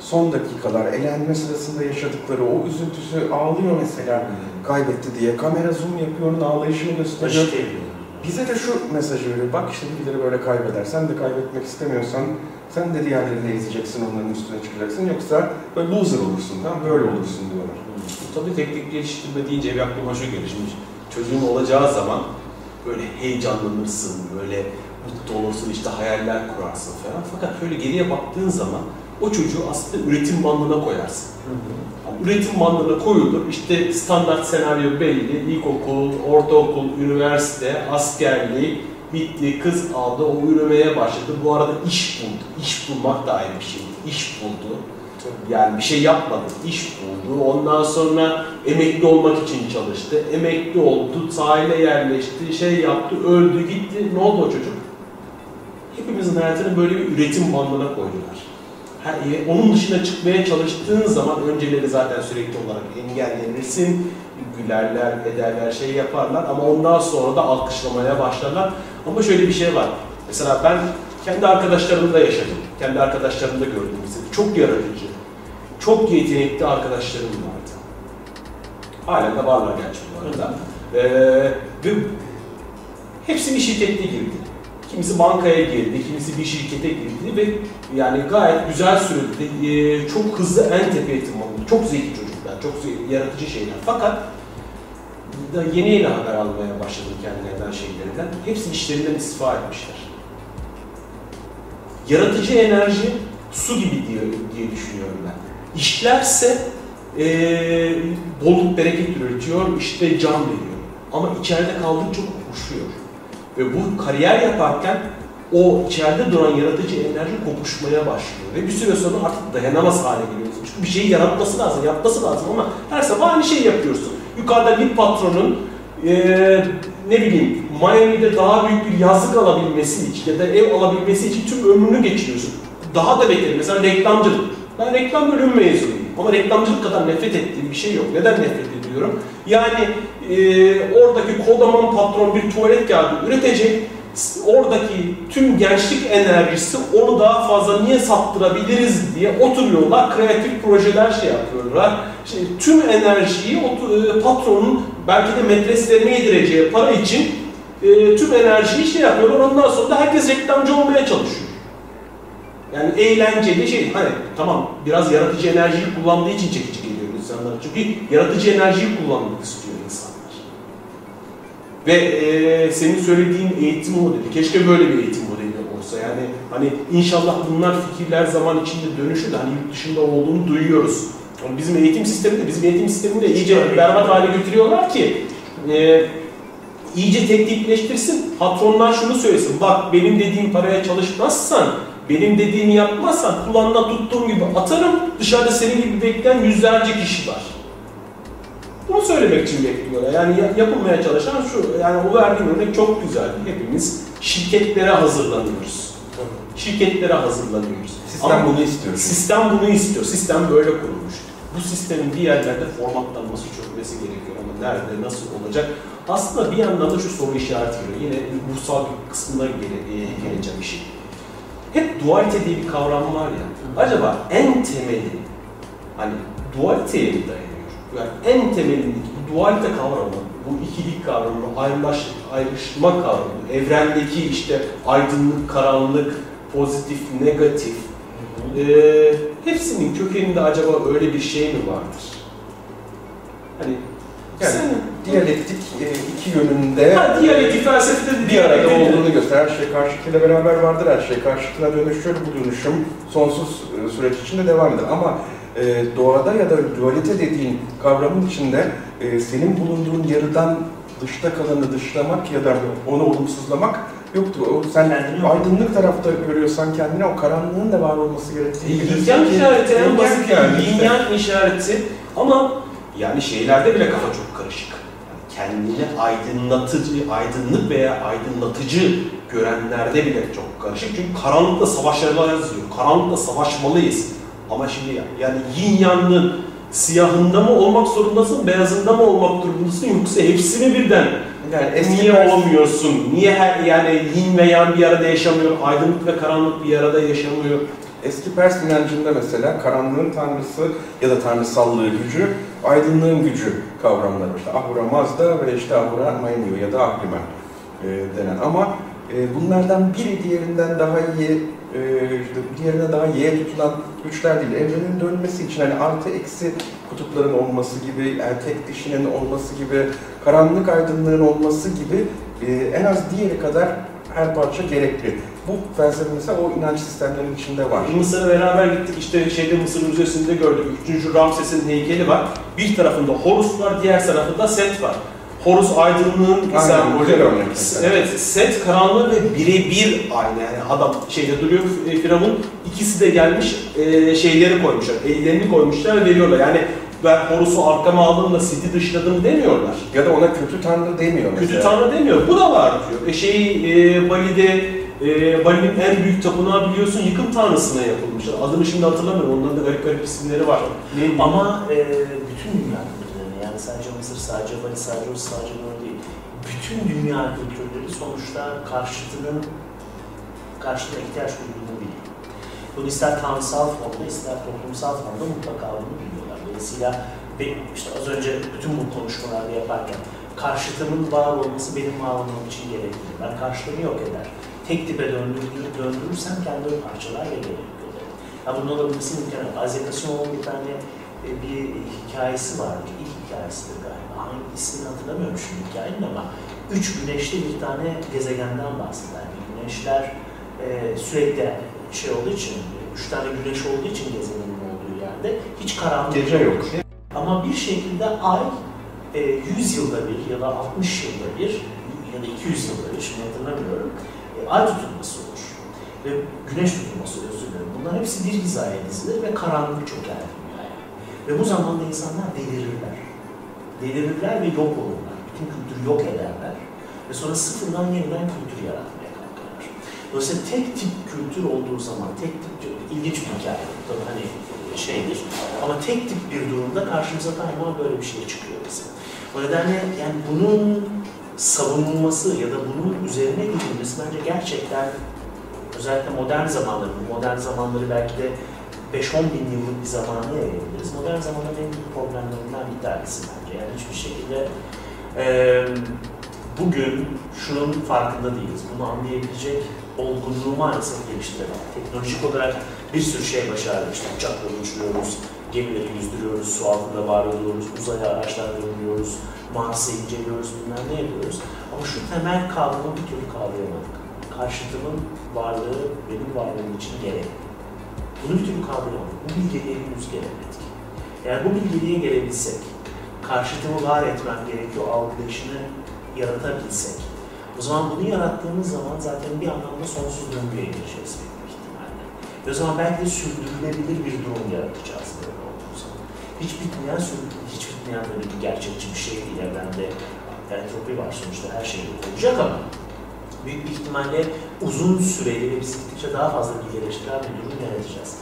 Son dakikalar, elenme sırasında yaşadıkları o üzüntüsü ağlıyor mesela kaybetti diye. Kamera zoom yapıyor, onun ağlayışını gösteriyor. Ediyor. Bize de şu mesajı veriyor. Bak işte birileri böyle kaybeder. Sen de kaybetmek istemiyorsan sen de diğerlerini ezeceksin, onların üstüne çıkacaksın. Yoksa böyle loser olursun, tamam böyle olursun diyorlar. Tabii teknik geliştirme deyince bir aklıma şu gelir. Şimdi çocuğun olacağı zaman böyle heyecanlanırsın, böyle mutlu olursun, işte hayaller kurarsın falan. Fakat şöyle geriye baktığın zaman o çocuğu aslında üretim bandına koyarsın. Yani üretim bandına koyulur, işte standart senaryo belli, ilkokul, ortaokul, üniversite, askerlik, bitti, kız aldı, o yürümeye başladı. Bu arada iş buldu. İş bulmak da ayrı bir şey. İş buldu. Yani bir şey yapmadı, iş buldu. Ondan sonra emekli olmak için çalıştı. Emekli oldu, sahile yerleşti, şey yaptı, öldü, gitti. Ne oldu o çocuk? Hepimizin hayatını böyle bir üretim bandına koydular. Onun dışına çıkmaya çalıştığın zaman önceleri zaten sürekli olarak engellenirsin, gülerler, ederler, şey yaparlar ama ondan sonra da alkışlamaya başlarlar. Ama şöyle bir şey var. Mesela ben kendi arkadaşlarımda yaşadım. Kendi arkadaşlarımda gördüm. Mesela çok yaratıcı, çok yetenekli arkadaşlarım vardı. Halen de varlar gerçi bu arada. Ee, ve hepsi bir şirkette girdi. Kimisi bankaya girdi, kimisi bir şirkete girdi ve yani gayet güzel sürdü. Ee, çok hızlı en tepeye tırmandı. Çok zeki çocuklar, çok zeki, yaratıcı şeyler. Fakat da yeni yeni haber almaya başladım kendilerinden şeylerinden. Hepsi işlerinden istifa etmişler. Yaratıcı enerji su gibi diye, diye düşünüyorum ben. İşlerse ee, bolluk bereket üretiyor, işte can veriyor. Ama içeride kaldıkça kokuşuyor. Ve bu kariyer yaparken o içeride duran yaratıcı enerji kokuşmaya başlıyor. Ve bir süre sonra artık dayanamaz hale geliyorsun. Çünkü bir şeyi yaratması lazım, yapması lazım ama her sabah aynı şeyi yapıyorsun. Yukarıda bir patronun eee, ne bileyim Miami'de daha büyük bir yazlık alabilmesi için ya da ev alabilmesi için tüm ömrünü geçiriyorsun. Daha da beklerim. Mesela reklamcılık. Ben reklam bölümü mezunuyum. Ama reklamcılık kadar nefret ettiğim bir şey yok. Neden nefret ediyorum? Yani eee, oradaki kodaman patron bir tuvalet kağıdı üretecek. Oradaki tüm gençlik enerjisi onu daha fazla niye sattırabiliriz diye oturuyorlar. Kreatif projeler şey yapıyorlar. İşte tüm enerjiyi e, patronun belki de metreslerine yedireceği para için e, tüm enerjiyi şey yapıyorlar. Ondan sonra da herkes reklamcı olmaya çalışıyor. Yani eğlenceli şey. Hani tamam biraz yaratıcı enerjiyi kullandığı için çekici geliyor fonksiyonları. Çünkü yaratıcı enerjiyi kullanmak istiyor. Ve e, senin söylediğin eğitim modeli, keşke böyle bir eğitim modeli olsa. Yani hani inşallah bunlar fikirler zaman içinde dönüşür de hani yurt dışında olduğunu duyuyoruz. Ama bizim eğitim sisteminde, bizim eğitim sisteminde iyice berbat hale getiriyorlar ki e, iyice teknikleştirsin. Patronlar şunu söylesin. Bak benim dediğim paraya çalışmazsan, benim dediğimi yapmazsan kulağına tuttuğum gibi atarım. Dışarıda senin gibi bekleyen yüzlerce kişi var. Bunu söylemek için bekliyorlar. Yani ya- yapılmaya çalışan şu, yani o verdiğim örnek çok güzel. Hepimiz şirketlere hazırlanıyoruz. Şirketlere hazırlanıyoruz. Sistem Ama bunu istiyor. Sistem bunu istiyor. Sistem böyle kurulmuş. Bu sistemin bir yerlerde formatlanması, çözülmesi gerekiyor ama nerede, nasıl olacak? Aslında bir yandan da şu soru işareti geliyor. Yine ruhsal bir kısmına gele, e, geleceğim işin. Hep dualite diye bir kavram var ya. Acaba en temeli hani dualiteye mi dayanıyor? Yani en temelindeki bu dualite kavramı, bu ikilik kavramı, ayrılaş, ayrışma kavramı, evrendeki işte aydınlık, karanlık, pozitif, negatif, ee, hepsinin kökeninde acaba öyle bir şey mi vardır? Hani Yani sen Diyalektik e, iki yönünde ha, diyalektik felsefede de bir arada olduğunu gösterir. Her şey karşıtıyla beraber vardır, her şey karşıtına dönüşür. Bu dönüşüm sonsuz e, süreç içinde devam eder. Ama e, doğada ya da dualite dediğin kavramın içinde e, senin bulunduğun yarıdan dışta kalanı dışlamak ya da onu olumsuzlamak yoktur. O, sen Kendini yok. aydınlık tarafta görüyorsan kendine o karanlığın da var olması gerektiğini Yin bilirsin yang ki- işareti en Yin basit yani. Yin yang işareti ama yani şeylerde bile kafa çok karışık. Yani kendini aydınlatıcı, aydınlık veya aydınlatıcı görenlerde bile çok karışık. Çünkü karanlıkla savaşlarla yazıyor. Karanlıkla savaşmalıyız. Ama şimdi ya- yani yin yangın siyahında mı olmak zorundasın, beyazında mı olmak durumundasın yoksa hepsini birden Yani eski Niye olamıyorsun? Niye her yani yin ve yang bir arada yaşamıyor? Aydınlık ve karanlık bir arada yaşamıyor? Eski Pers inancında mesela karanlığın tanrısı ya da tanrısallığı gücü, aydınlığın gücü kavramları. İşte Ahura Mazda ve işte Ahura Mainyu ya da Ahriman e, denen. Ama e, bunlardan biri diğerinden daha iyi, diğerine daha iyi tutulan güçler değil. Evrenin dönmesi için hani artı eksi kutupların olması gibi, erkek dişinin olması gibi, karanlık aydınlığın olması gibi e, en az diğeri kadar her parça gerekli. Bu felsefe mesela o inanç sistemlerinin içinde var. Mısır'a beraber gittik işte şeyde Mısır Müzesi'nde gördük. Üçüncü Ramses'in heykeli var. Bir tarafında Horus var, diğer tarafında Set var. Horus aydınlığın Aynen, sembolü. Evet, Set karanlığı ve birebir aynı. Yani adam şeyde duruyor e, Firavun. İkisi de gelmiş e, şeyleri koymuşlar. Ellerini koymuşlar ve veriyorlar. Yani ben Horus'u arkama aldım da Set'i dışladım demiyorlar. Ya da ona kötü tanrı demiyor mesela. Kötü tanrı demiyor. Bu da var diyor. E şey e, Bali'de e, Bali'nin en büyük tapınağı biliyorsun yıkım tanrısına yapılmışlar. Adını şimdi hatırlamıyorum. Onların da garip garip isimleri var. Ne Ama e, bütün dünya kültürleri yani sadece Mısır, sadece Bali, sadece Rus, sadece Doğu değil. Bütün dünya kültürleri sonuçta karşıtının karşıtına ihtiyaç duyduğunu biliyor. Bunu ister tanrısal formda ister toplumsal formda mutlaka bunu biliyorlar. Dolayısıyla benim işte az önce bütün bu konuşmalarda yaparken karşıtımın var olması benim var olmam için gerekli. Ben karşıtımı yok eder. Tek tipe döndürür, döndürürsem kendimi parçalar ve gelir. Ya bunun olabilmesi. Isaac Asimov'un bir tane e, bir hikayesi vardı. İlk hikayesidir galiba. Hangi ismini hatırlamıyorum şimdi hikayenin ama üç güneşli bir tane gezegenden bahseder. Güneşler e, sürekli şey olduğu için, üç tane güneş olduğu için gezegenin olduğu yerde hiç karanlık Gece yok. Ama bir şekilde ay e, 100 yılda bir ya da 60 yılda bir ya da 200 yılda bir şimdi hatırlamıyorum e, ay tutulması olur. Ve güneş tutulması özür dilerim. Bunlar hepsi bir hizaya dizilir ve karanlık çöker dünyaya. Ve bu zamanda insanlar delirirler. Delirirler ve yok olurlar. Bütün kültürü yok ederler. Ve sonra sıfırdan yeniden kültür yaratmaya kalkarlar. Dolayısıyla tek tip kültür olduğu zaman, tek tip ilginç bir hikaye. Tabii hani şeydir. Ama tek tip bir durumda karşımıza daima böyle bir şey çıkıyor bizim. O nedenle yani bunun savunulması ya da bunun üzerine gidilmesi bence gerçekten özellikle modern zamanları, modern zamanları belki de 5-10 bin yıllık bir zamana yayabiliriz. Modern zamanların en büyük problemlerinden bir tanesi bence. Yani hiçbir şekilde eee bugün şunun farkında değiliz. Bunu anlayabilecek olgunluğu maalesef geliştiremedik. Teknolojik olarak bir sürü şey başardık. İşte uçakla uçuyoruz, Gemileri yüzdürüyoruz, su altında var oluyoruz, uzaya araçlar gönderiyoruz, Mars'ı inceliyoruz, bilmem ne yapıyoruz. Ama şu temel kavramı bir türlü kavrayamadık. Karşıtımın varlığı benim varlığım için gerekli. Bunu bir türlü kavrayamadık. Bu bilgeliğe henüz gelemedik. Eğer bu bilgeliğe gelebilsek, karşıtımı var etmem gerekiyor algılayışını yaratabilsek, o zaman bunu yarattığımız zaman zaten bir anlamda sonsuz döngüye gireceğiz büyük ihtimalle. Ve o zaman belki de sürdürülebilir bir durum yaratacağız böyle olduğu zaman. Hiç bitmeyen, hiç bitmeyen böyle bir gerçekçi bir şey değil. Evrende entropi var sonuçta her şey olacak ama büyük bir ihtimalle uzun süreli ve bizi gittikçe daha fazla bilgileştiren bir durum yaratacağız.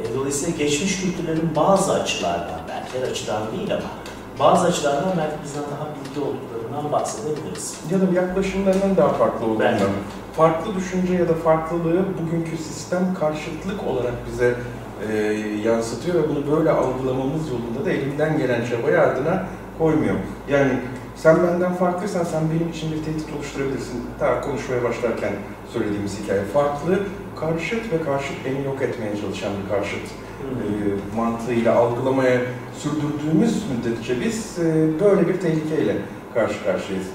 E, Dolayısıyla geçmiş kültürlerin bazı açılardan, belki her açıdan değil ama bazı açılardan belki bizden daha bilgi olduklarından bahsedebiliriz. Ya da yaklaşımlarının daha farklı olduğundan. Farklı düşünce ya da farklılığı bugünkü sistem karşıtlık olarak bize e, yansıtıyor ve bunu böyle algılamamız yolunda da elinden gelen çabayı ardına koymuyor. Yani sen benden farklıysan sen benim için bir tehdit oluşturabilirsin. Daha konuşmaya başlarken söylediğimiz hikaye farklı, karşıt ve karşıt beni yok etmeye çalışan bir karşıt e, mantığıyla algılamaya sürdürdüğümüz müddetçe biz e, böyle bir tehlikeyle karşı karşıyayız.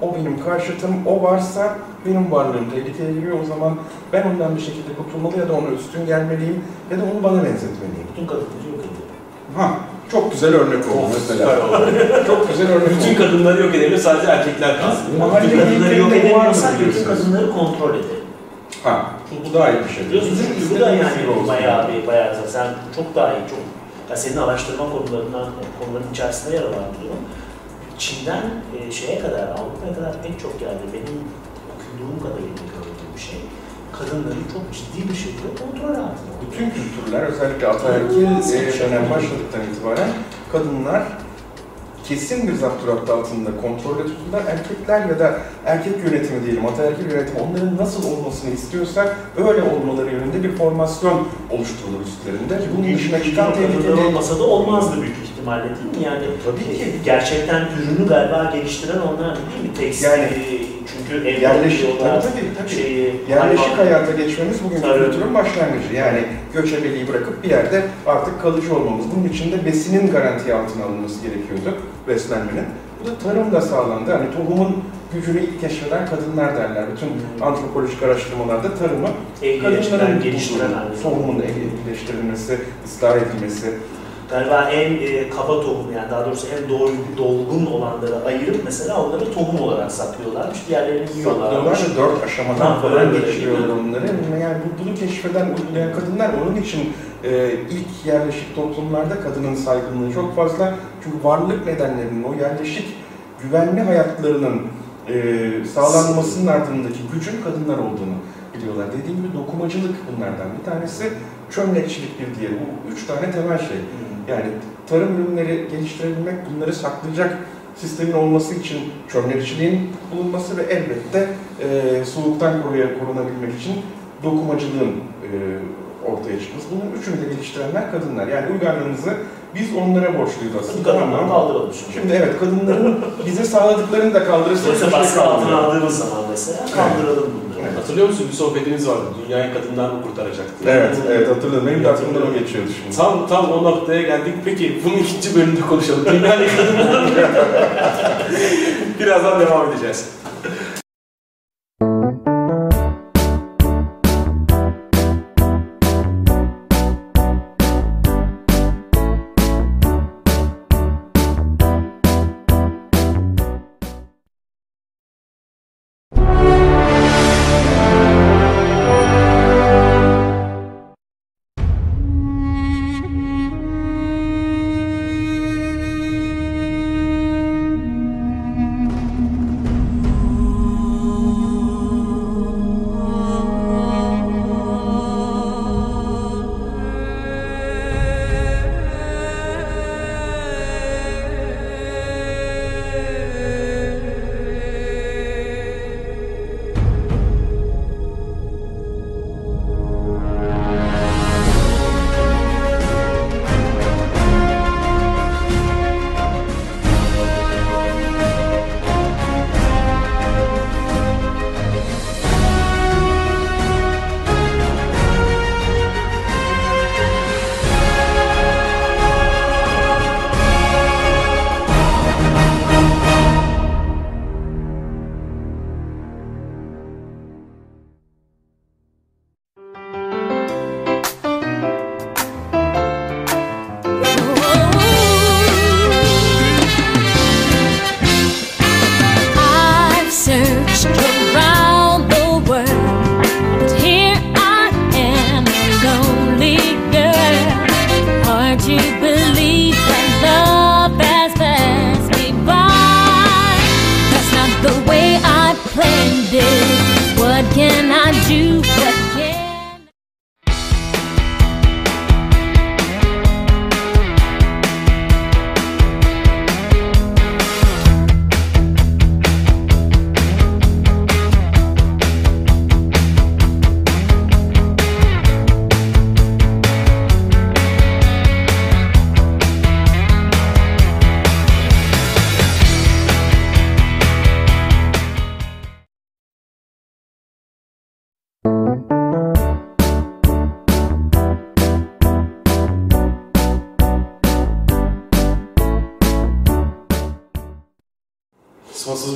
O benim karşıtım, o varsa benim varlığım tehlikeye giriyor. O zaman ben ondan bir şekilde kurtulmalı ya da ona üstün gelmeliyim ya da onu bana benzetmeliyim. Bütün kadınları yok ediyor. Ha, çok güzel örnek oldu mesela. çok güzel örnek Bütün oldu. kadınları yok edelim sadece erkekler kalsın. Bütün kadınları yok edemiyorsak bütün kadınları kontrol edelim. Ha, bu, bu daha iyi bir şey. Biliyorsunuz çünkü bu da yani bayağı bir bayağı sen çok daha iyi çok ya senin araştırma konularından konuların içerisinde yer alan bir durum. Çin'den e, şeye kadar Avrupa'ya kadar pek çok yerde benim okuduğum kadarıyla gördüğüm bir şey kadınları çok ciddi bir şekilde kontrol altına alıyor. Bütün kültürler, özellikle ataerkil e, dönem başladıktan itibaren kadınlar kesin bir zapturapt altında kontrolde tutulurlar. Erkekler ya da erkek yönetimi diyelim, ataerkil yönetimi onların nasıl olmasını istiyorsak öyle olmaları yönünde bir formasyon oluşturulur üstlerinde. Bunun dışına çıkan tehlikeli... olmasa da olmazdı büyük ihtimalle değil mi? Yani Tabii ki. gerçekten ürünü galiba geliştiren onlar değil mi? Tekstil, Yani çünkü ev Yerleşik, tabii tabii. tabii. şeyi, Yerleşik hayvan- hayata geçmemiz bugün kültürün başlangıcı. Yani göçebeliği bırakıp bir yerde artık kalıcı olmamız. Bunun için de besinin garanti altına alınması gerekiyordu beslenmenin. Bu da tarımda sağlandı. Hani tohumun gücünü ilk keşfeden kadınlar derler. Bütün Hmm. antropolojik araştırmalarda tarımı kadınların tohumun evlileştirilmesi, ıslah edilmesi. Galiba en e, kaba tohum yani daha doğrusu en doğru, dolgun olanları ayırıp mesela onları tohum olarak saklıyorlarmış. Diğerlerini Saklıyorlar yiyorlarmış. ve dört aşamadan falan geçiriyorlar onları. Yani bu- bunu keşfeden, uygulayan kadınlar onun için e, ilk yerleşik toplumlarda kadının saygınlığı çok fazla. Çünkü varlık nedenlerinin, o yerleşik güvenli hayatlarının e, sağlanmasının ardındaki gücün kadınlar olduğunu biliyorlar. Dediğim gibi dokumacılık bunlardan bir tanesi, çömlekçilik bir diğeri. Bu üç tane temel şey. Yani tarım ürünleri geliştirebilmek, bunları saklayacak sistemin olması için çömlekçiliğin bulunması ve elbette e, soğuktan koruya korunabilmek için dokumacılığın e, ortaya çıkması. Bunun üçünü de geliştirenler kadınlar. Yani uygarlığımızı biz onlara borçluyuz aslında. kadınları kaldıralım şimdi. Şimdi evet kadınların bize sağladıklarını da kaldırırsak bir şey baskı altına aldığımız zaman mesela kaldıralım bunları. Evet. Hatırlıyor musun bir sohbetimiz vardı. Dünyayı kadınlar mı kurtaracaktı? Evet, evet hatırladım. Benim de aklımdan o geçiyordu şimdi. Tam tam o noktaya geldik. Peki bunun ikinci bölümünde konuşalım. Dünyayı kadınlar mı? Birazdan devam edeceğiz.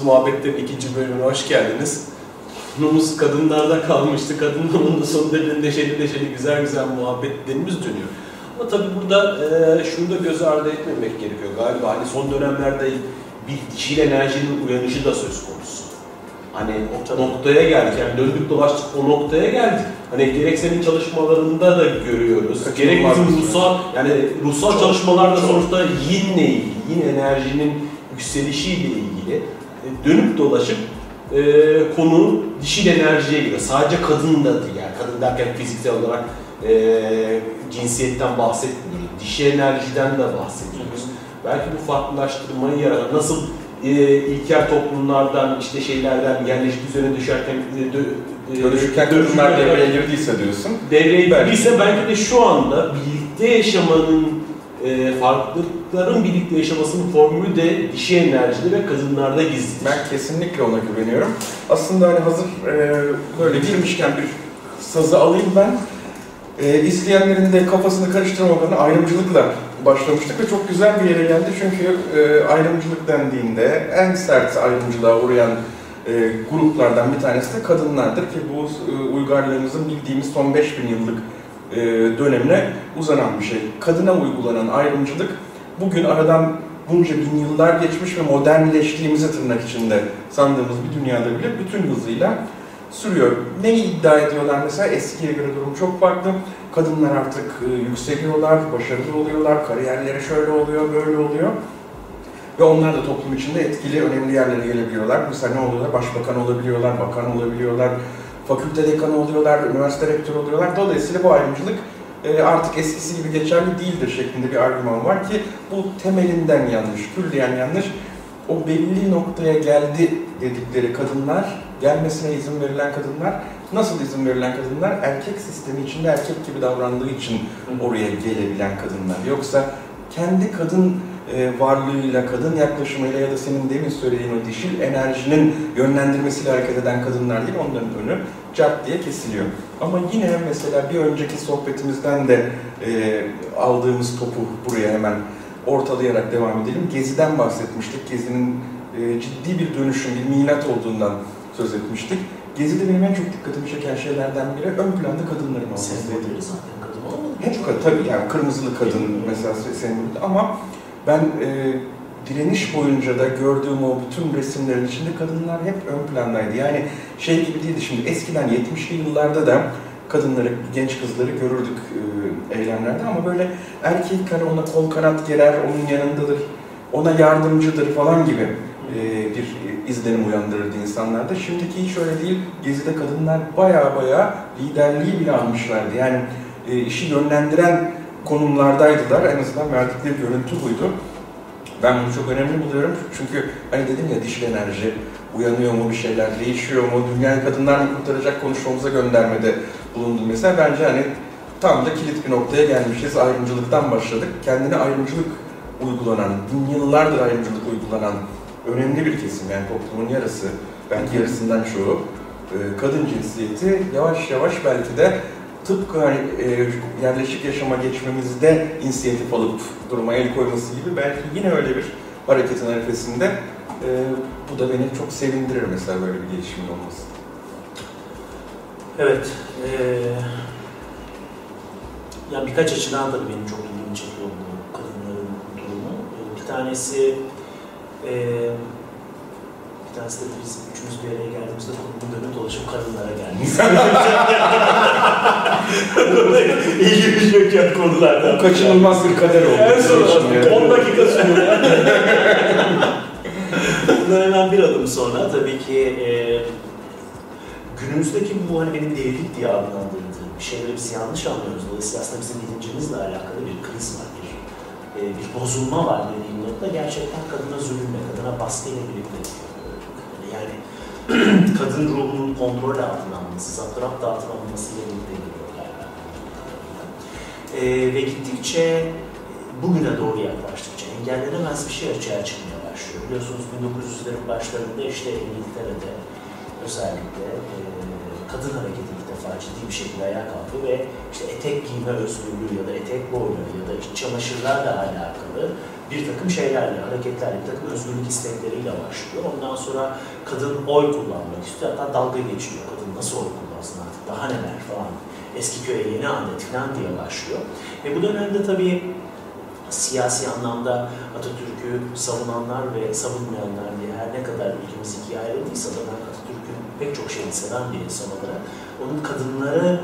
Muhabbetlerin ikinci bölümüne hoş geldiniz. Konumuz kadınlarda kalmıştı. Kadınların sonunda bir neşeli neşeli güzel güzel muhabbetlerimiz dönüyor. Ama tabii burada e, şunu da göz ardı etmemek gerekiyor galiba. Hani son dönemlerde bir dişil enerjinin uyanışı da söz konusu. Hani o noktaya geldik, yani döndük dolaştık o noktaya geldik. Hani gerek senin çalışmalarında da görüyoruz. Kaçınılmaz Gerek bizim süreç. ruhsal, yani ruhsal Çok, çalışmalarda çok. sonuçta yinle ilgili, yin enerjinin yükselişiyle ilgili dönüp dolaşıp e, konu dişil enerjiye giriyor. Sadece kadın da değil yani kadın derken fiziksel olarak e, cinsiyetten bahsetmiyoruz. Dişi enerjiden de bahsediyoruz. Belki bu farklılaştırmayı yaratan nasıl e, ilkel toplumlardan işte şeylerden yerleşik düzene düşerken e, e, Dönüşürken kadınlar devreye girdiyse diyorsun. devreye girdiyse belki de şu anda birlikte yaşamanın e, farklılıkların birlikte yaşamasının formülü de dişi enerjide ve kadınlarda gizlidir. Ben kesinlikle ona güveniyorum. Aslında hani hazır e, böyle girmişken bir sazı alayım ben. E, izleyenlerin de kafasını karıştırmalarını ayrımcılıkla başlamıştık ve çok güzel bir yere geldi. Çünkü e, ayrımcılık dendiğinde en sert ayrımcılığa uğrayan e, gruplardan bir tanesi de kadınlardır ki bu e, uygarlığımızın bildiğimiz son 5000 yıllık e, dönemine uzanan bir şey. Kadına uygulanan ayrımcılık bugün aradan bunca bin yıllar geçmiş ve modernleştiğimizi tırnak içinde sandığımız bir dünyada bile bütün hızıyla sürüyor. Neyi iddia ediyorlar mesela? Eskiye göre durum çok farklı. Kadınlar artık e, yükseliyorlar, başarılı oluyorlar, kariyerleri şöyle oluyor, böyle oluyor. Ve onlar da toplum içinde etkili, önemli yerlere gelebiliyorlar. Mesela ne oluyorlar? Başbakan olabiliyorlar, bakan olabiliyorlar, fakülte dekanı oluyorlar, üniversite rektörü oluyorlar. Dolayısıyla bu ayrımcılık e, artık eskisi gibi geçerli değildir şeklinde bir argüman var ki bu temelinden yanlış, külliyen yanlış. O belli noktaya geldi dedikleri kadınlar, gelmesine izin verilen kadınlar, nasıl izin verilen kadınlar? Erkek sistemi içinde erkek gibi davrandığı için oraya gelebilen kadınlar. Yoksa kendi kadın e, varlığıyla, kadın yaklaşımıyla ya da senin demin söylediğin o dişil enerjinin yönlendirmesiyle hareket eden kadınlar değil, onların önü cart diye kesiliyor. Ama yine mesela bir önceki sohbetimizden de e, aldığımız topu buraya hemen ortalayarak devam edelim. Gezi'den bahsetmiştik. Gezi'nin e, ciddi bir dönüşüm, bir milat olduğundan söz etmiştik. Gezi'de benim en çok dikkatimi çeken şeylerden biri ön planda kadınların olmasıydı. Sembolleri zaten kadın olmadı. Hep tabii yani kırmızılı kadın mesela sembolü ama ben e, direniş boyunca da gördüğüm o bütün resimlerin içinde kadınlar hep ön plandaydı. Yani şey gibi değildi şimdi eskiden 70'li yıllarda da kadınları, genç kızları görürdük e, eylemlerde ama böyle erkek hani ona kol kanat gerer, onun yanındadır, ona yardımcıdır falan gibi e, bir izlenim uyandırırdı insanlarda. Şimdiki hiç öyle değil. Gezi'de kadınlar baya baya liderliği bile almışlardı. Yani e, işi yönlendiren konumlardaydılar. En azından verdikleri görüntü buydu. Ben bunu çok önemli buluyorum. Çünkü hani dedim ya dişil enerji uyanıyor mu bir şeyler, değişiyor mu, dünyayı kadınlar mı kurtaracak konuşmamıza göndermede bulundum mesela. Bence hani tam da kilit bir noktaya gelmişiz. Ayrımcılıktan başladık. Kendine ayrımcılık uygulanan, bin yıllardır ayrımcılık uygulanan önemli bir kesim yani toplumun yarısı, belki yarısından çoğu e, kadın cinsiyeti yavaş yavaş belki de tıpkı hani e, yerleşik yaşama geçmemizde inisiyatif alıp duruma el koyması gibi belki yine öyle bir hareketin arifesinde e, bu da beni çok sevindirir mesela böyle bir gelişimin olması. Evet. eee ya birkaç açıdan da benim çok ilgimi çekiyor bu kadınların durumu. Ee, Bir tanesi eee bir tanesi de biz üçümüz bir araya geldiğimizde konunun dönüp dolaşıp kadınlara geldik. İlgimi çeken konulardan. Bu kaçınılmaz bir kader oldu. En son için yani. 10 dakika sonra. Bundan hemen bir adım sonra tabii ki e, günümüzdeki bu hani benim delilik diye adlandırdığım bir şeyleri biz yanlış anlıyoruz. Dolayısıyla aslında bizim bilincimizle alakalı bir kriz var, bir, e, bir bozulma var dediğim nokta gerçekten kadına zulümle, kadına baskıyla yani kadın ruhunun kontrol altına alınması, zapturapt altına alınmasıyla birlikte geliyor galiba. E, ve gittikçe bugüne doğru yaklaştıkça engellenemez bir şey açığa çıkmaya başlıyor. Biliyorsunuz 1900'lerin başlarında işte İngiltere'de özellikle e, kadın hareketi ilk defa ciddi bir şekilde ayağa kalktı ve işte etek giyme özgürlüğü ya da etek boyları ya da çamaşırlarla alakalı bir takım şeylerle, hareketlerle, bir takım özgürlük istekleriyle başlıyor. Ondan sonra kadın oy kullanmak istiyor. Hatta dalga geçiyor. Kadın nasıl oy kullansın artık, daha neler falan. Eski köye yeni adet falan diye başlıyor. Ve bu dönemde tabii siyasi anlamda Atatürk'ü savunanlar ve savunmayanlar diye her ne kadar ülkemiz ikiye ayrıldıysa da ben Atatürk'ün pek çok şeyini seven bir insan olarak onun kadınları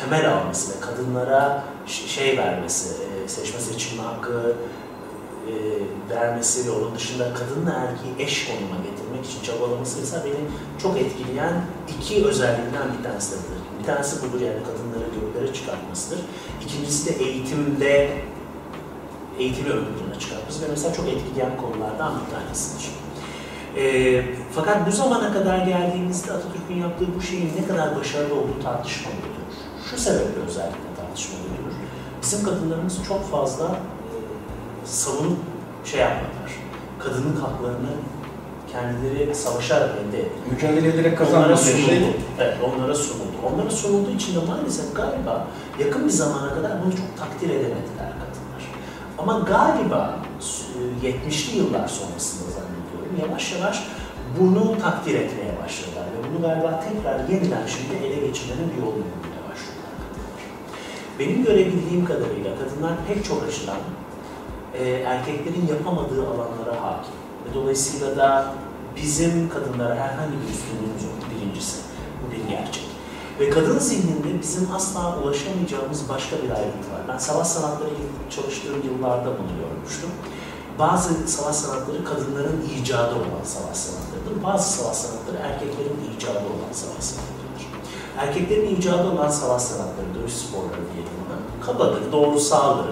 temel alması ve kadınlara şey vermesi, e, seçme seçilme hakkı e, vermesi ve onun dışında kadınla erkeği eş konuma getirmek için çabalaması mesela beni çok etkileyen iki özelliğinden bir tanesidir. Bir tanesi budur yani kadınları göklere çıkartmasıdır. İkincisi de eğitimde eğitimi ön plana çıkartması ve mesela çok etkileyen konulardan bir tanesidir. E, fakat bu zamana kadar geldiğimizde Atatürk'ün yaptığı bu şeyin ne kadar başarılı olduğu tartışmalıdır. Şu sebeple özellikle tartışmalıdır. Bizim kadınlarımız çok fazla savunup şey yapmadılar. Kadının haklarını kendileri savaşarak elde ettiler. Mücadele ederek sunuldu. şey Evet, onlara sunuldu. Onlara sunulduğu için de maalesef galiba yakın bir zamana kadar bunu çok takdir edemediler kadınlar. Ama galiba e, 70'li yıllar sonrasında zannediyorum yavaş yavaş bunu takdir etmeye başladılar ve bunu galiba tekrar yeniden şimdi ele geçirmenin bir yolunu bulmaya başladılar kadınlar. Benim görebildiğim kadarıyla kadınlar pek çok açıdan e, erkeklerin yapamadığı alanlara hakim. Ve dolayısıyla da bizim kadınlara herhangi bir üstünlüğümüz yok birincisi. Bu bir gerçek. Ve kadın zihninde bizim asla ulaşamayacağımız başka bir ayrıntı var. Ben savaş sanatları çalıştığım yıllarda bunu görmüştüm. Bazı savaş sanatları kadınların icadı olan savaş sanatlarıdır. Bazı savaş sanatları erkeklerin icadı olan savaş sanatlarıdır. Erkeklerin icadı olan savaş sanatları, dövüş sporları diyelim ona, kabadır, doğrusaldır,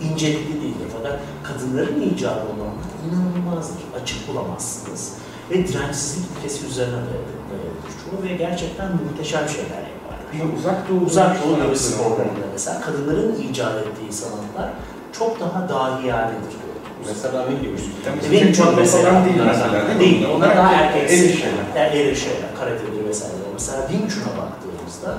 incelikli değildir. Fakat kadınların icadı olanlar inanılmazdır. Açık bulamazsınız. Ve dirençsizlik ilkesi üzerine dayalıdır çoğu ve gerçekten muhteşem şeyler yaparlar. Ama uzak doğu Uzak Doğu dövüş sporlarında mesela kadınların icat ettiği sanatlar çok daha dahiyanedir. Mesela ne gibi? Chun Tekvando mesela. değil mesela değil onlar daha erkeksi. Şeyler. Yani eril şeyler, karatedir vesaire. Mesela Wing Chun'a baktığımızda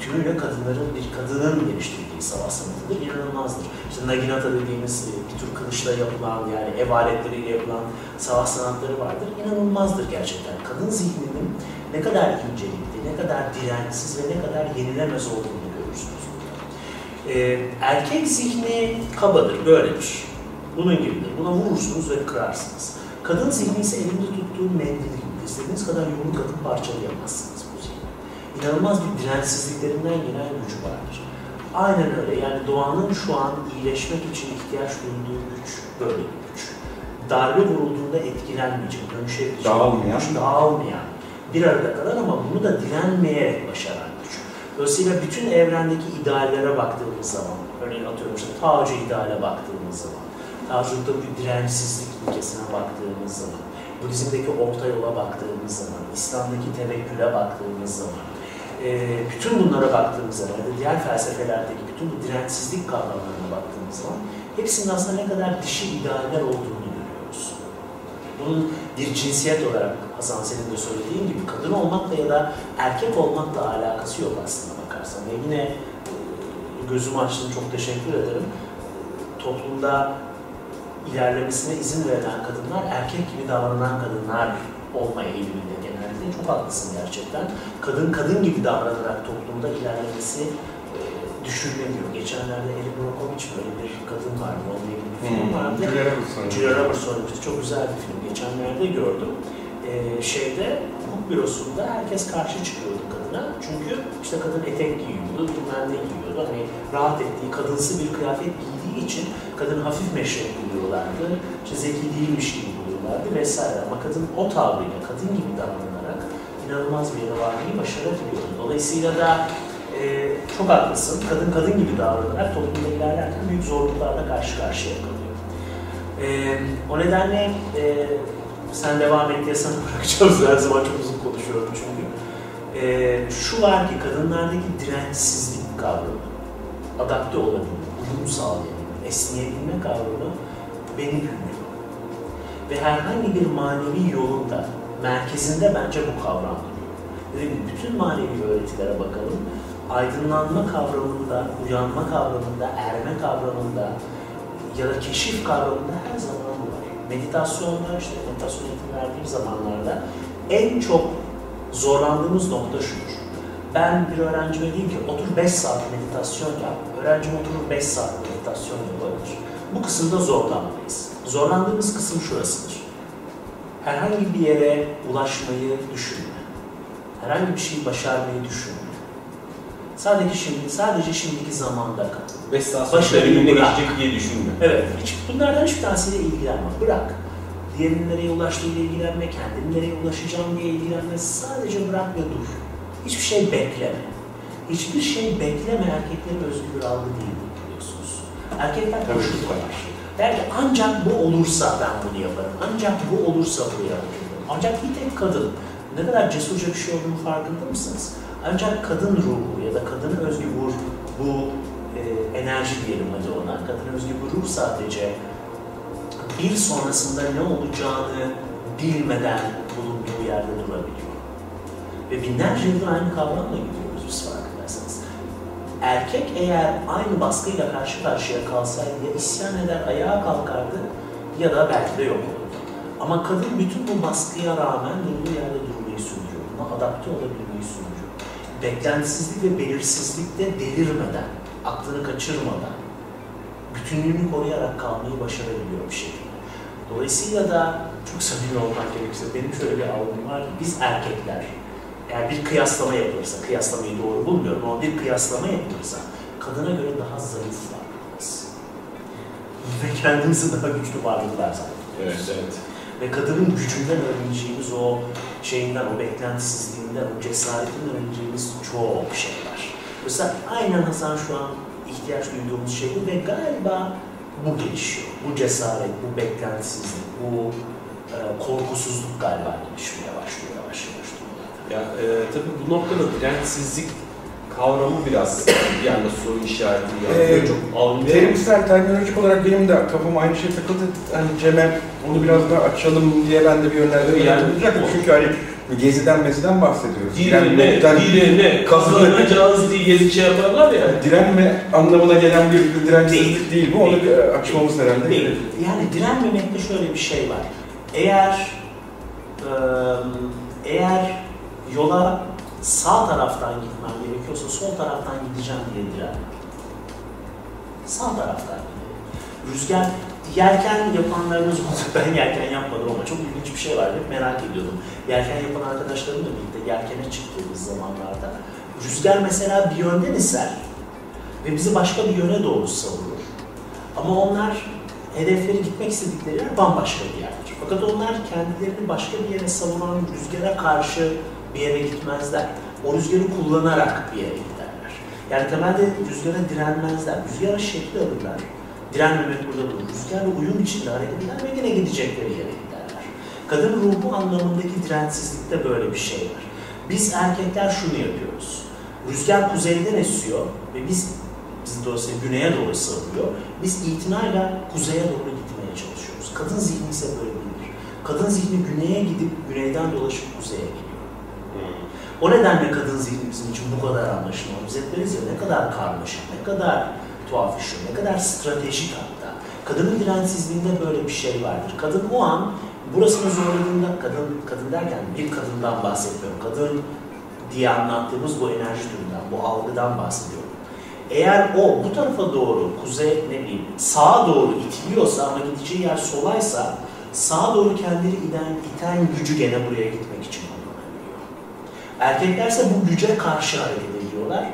tümüyle kadınların, bir kadının geliştirdiği savaş sanatıdır, inanılmazdır. İşte Naginata dediğimiz e, bir tür kılıçla yapılan, yani ev aletleriyle yapılan savaş sanatları vardır. İnanılmazdır gerçekten. Kadın zihninin ne kadar incelikli, ne kadar dirençsiz ve ne kadar yenilemez olduğunu görürsünüz. Ee, erkek zihni kabadır, böyledir. Bunun gibidir. Buna vurursunuz ve kırarsınız. Kadın zihni ise elinde tuttuğu mendil gibi. İstediğiniz kadar yumruk atıp parçalayamazsınız bu zihni. İnanılmaz bir dirençsizliklerinden gelen gücü vardır. Aynen öyle. Yani doğanın şu an iyileşmek için ihtiyaç duyduğu güç böyle bir güç. Darbe vurulduğunda etkilenmeyecek, dönüşebilecek, Dağılmayan. güç, dağılmayan, bir arada kalan ama bunu da direnmeyerek başaran güç. Dolayısıyla bütün evrendeki ideallere baktığımız zaman, örneğin atıyorum işte Taocu ideale baktığımız zaman, Taoculukta bir dirençsizlik ilkesine baktığımız zaman, Budizm'deki orta yola baktığımız zaman, İslam'daki tevekküle baktığımız zaman, e, bütün bunlara baktığımız zaman, diğer felsefelerdeki bütün bu dirençsizlik kavramlarına baktığımız zaman, hepsinin aslında ne kadar dişi idealler olduğunu görüyoruz. Bunun bir cinsiyet olarak Hasan senin de söylediğin gibi kadın olmakla ya da erkek olmakla alakası yok aslında bakarsan. Ve yine e, gözümü açtın çok teşekkür ederim. Toplumda ilerlemesine izin verilen kadınlar erkek gibi davranan kadınlar olma eğiliminde genelde. Çok haklısın gerçekten. Kadın kadın gibi davranarak toplumda ilerlemesi e. Geçenlerde Elif Brokovich böyle bir kadın vardı. Onunla ilgili bir film vardı. Julia Robertson. Çok güzel bir film. Geçenlerde gördüm. Ee, şeyde hukuk bürosunda herkes karşı çıkıyordu kadına. Çünkü işte kadın etek giyiyordu, bilmem ne giyiyordu. Hani rahat ettiği, kadınsı bir kıyafet giydiği için kadın hafif meşrep buluyorlardı. İşte zeki değilmiş gibi buluyorlardı vesaire. Ama kadın o tavrıyla, kadın gibi davranarak inanılmaz bir yere varmayı başarabiliyor. Dolayısıyla da e, çok haklısın. Kadın kadın gibi davranarak toplumda ilerlerken büyük zorluklarla karşı karşıya kalıyor. E, o nedenle e, sen devam et diye sana bırakacağız. Her zaman çok uzun konuşuyorum çünkü. E, şu var ki kadınlardaki dirençsizlik kavramı, adapte olabilme, uyum sağlayabilme, esneyebilme kavramı beni büyülüyor. Ve herhangi bir manevi yolun da merkezinde bence bu kavram duruyor. Gibi bütün manevi öğretilere bakalım. Aydınlanma kavramında, uyanma kavramında, erme kavramında ya da keşif kavramında her zaman bu var. Meditasyonda, işte meditasyon eğitim verdiğim zamanlarda en çok zorlandığımız nokta şudur. Ben bir öğrencime diyeyim ki otur 5 saat meditasyon yap. Öğrencim oturur 5 saat meditasyon yapabilir. Bu kısımda zorlanmayız. Zorlandığımız kısım şurasıdır. Herhangi bir yere ulaşmayı düşünme. Herhangi bir şeyi başarmayı düşünme. Sadece şimdi, sadece şimdiki zamanda kal. 5 saat sonra geçecek diye düşünme. Evet, hiç bunlardan hiçbir tanesiyle ilgilenme. Bırak. Diğerinin nereye ulaştığıyla ilgilenme, kendin nereye ulaşacağım diye ilgilenme. Sadece bırak ve dur. Hiçbir şey bekleme. Hiçbir şey bekleme erkeklerin özgü bir algı değildir biliyorsunuz. Erkekler koşullar. ki. Der ki ancak bu olursa ben bunu yaparım. Ancak bu olursa buraya yaparım. Ancak bir tek kadın. Ne kadar cesurca bir şey olduğunu farkında mısınız? Ancak kadın ruhu ya da kadın özgü bu, bu e, enerji diyelim hadi ona. Kadın özgü bu ruh sadece bir sonrasında ne olacağını bilmeden bulunduğu yerde durabiliyor. Ve binlerce yıldır aynı kavramla gidiyoruz biz farkındaysanız. Erkek eğer aynı baskıyla karşı karşıya kalsaydı ya isyan eder, ayağa kalkardı ya da belki de yok olurdu. Ama kadın bütün bu baskıya rağmen durduğu yerde durmayı sürdürüyor. Buna adapte olabilmeyi sürdürüyor. Beklentisizlik ve belirsizlikte delirmeden, aklını kaçırmadan, bütünlüğünü koruyarak kalmayı başarabiliyor bir şekilde. Dolayısıyla da çok samimi olmak gerekirse benim şöyle bir algım var biz erkekler eğer bir kıyaslama yapılırsa, kıyaslamayı doğru bulmuyorum ama bir kıyaslama yapılırsa kadına göre daha zayıf varlıklarız. Ve kendimizi daha güçlü varlıklar zannediyoruz. Evet, evet. Ve kadının gücünden öğreneceğimiz o şeyinden, o beklentisizliğinden, o cesaretinden öğreneceğimiz çok şey var. Mesela aynen Hasan şu an ihtiyaç duyduğumuz şey bu ve galiba bu gelişiyor. Bu cesaret, bu beklentisizlik, bu e, korkusuzluk galiba gelişmeye başlıyor. Ya e, tabii bu noktada dirençsizlik kavramı biraz bir anda soru işareti yaratıyor. Ee, çok algılayamıyorum. Terimsel, terminolojik olarak benim de kafama aynı şey takıldı. Hani Cem'e onu biraz daha açalım diye ben de bir yönlendirme Yani- yapacaktım. Çünkü hani geziden meziden bahsediyoruz. Diline, Direnmekten- diline, kazanacağız diye gezi şey yaparlar ya. direnme anlamına gelen bir dirençsizlik değil bu. Onu Değil. bir açmamız herhalde. Değil. Yani direnmemekte şöyle bir şey var. Eğer e, eğer yola sağ taraftan gitmem gerekiyorsa sol taraftan gideceğim diye direnmem. Sağ taraftan gidelim. Rüzgar yelken yapanlarımız oldu. Ben yelken yapmadım ama çok ilginç bir şey var. Hep merak ediyordum. Yelken yapan arkadaşlarımla birlikte yelkene çıktığımız zamanlarda rüzgar mesela bir yönden eser ve bizi başka bir yöne doğru savurur. Ama onlar hedefleri gitmek istedikleri yer bambaşka bir yerdir. Fakat onlar kendilerini başka bir yere savunan rüzgara karşı bir yere gitmezler. O rüzgarı kullanarak bir yere giderler. Yani temelde rüzgara direnmezler. Rüzgara şekli alırlar. Direnmemek burada durur. Rüzgarla uyum içinde hareket eder ve yine gidecekleri yere giderler. Kadın ruhu anlamındaki dirensizlikte böyle bir şey var. Biz erkekler şunu yapıyoruz. Rüzgar kuzeyden esiyor ve biz bizi dolayısıyla güneye doğru savuruyor. Biz itinayla kuzeye doğru gitmeye çalışıyoruz. Kadın zihni ise böyle değildir. Kadın zihni güneye gidip güneyden dolaşıp kuzeye geliyor. O nedenle kadın zihni bizim için bu kadar hep deriz ya ne kadar karmaşık, ne kadar tuhaf işiyor, ne kadar stratejik hatta. Kadının dirensizliğinde böyle bir şey vardır. Kadın o an burasını zorladığında, kadın, kadın derken bir kadından bahsetmiyorum. Kadın diye anlattığımız bu enerji türünden, bu algıdan bahsediyorum. Eğer o bu tarafa doğru, kuzey ne bileyim sağa doğru itiliyorsa ama gideceği yer solaysa sağa doğru kendini iten, iten gücü gene buraya gitmek için kullanabiliyor. Erkeklerse bu güce karşı hareket ediyorlar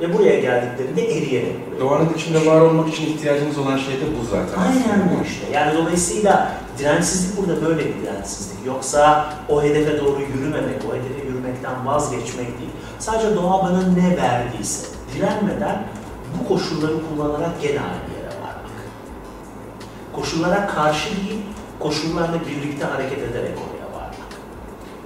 Ve buraya geldiklerinde eriyerek Doğanın içinde var olmak için ihtiyacınız olan şey de bu zaten. Aynen bu işte. Yani dolayısıyla dirençsizlik burada böyle bir dirençsizlik. Yoksa o hedefe doğru yürümemek, o hedefe yürümekten vazgeçmek değil. Sadece doğa bana ne verdiyse direnmeden bu koşulları kullanarak gene aynı yere varmak. Koşullara karşı değil, koşullarla birlikte hareket ederek oraya.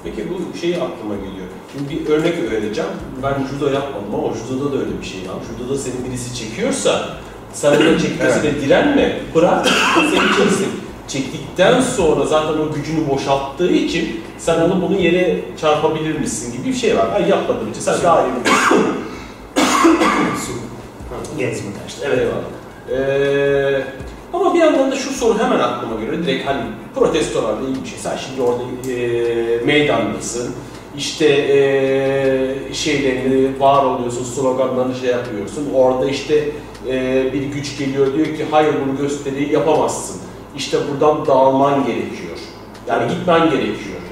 Peki bu şey aklıma geliyor. Şimdi bir örnek vereceğim. Ben judo yapmadım ama judoda da öyle bir şey var. Judoda seni birisi çekiyorsa sen ona çekmesine direnme. Bırak seni çeksin. Çektikten sonra zaten o gücünü boşalttığı için sen onu bunu yere çarpabilir misin gibi bir şey var. Ben yapmadığım için sen daha iyi biliyorsun. Gezme kaçtı. Evet eyvallah. Ee, ama bir yandan da şu soru hemen aklıma geliyor. Direkt hani protestolarla ilgili bir şey. Sen şimdi orada e, meydandasın. İşte e, şeylerini var oluyorsun, sloganlarını şey yapıyorsun. Orada işte e, bir güç geliyor diyor ki hayır bunu gösteriyi yapamazsın. İşte buradan dağılman gerekiyor. Yani gitmen gerekiyor.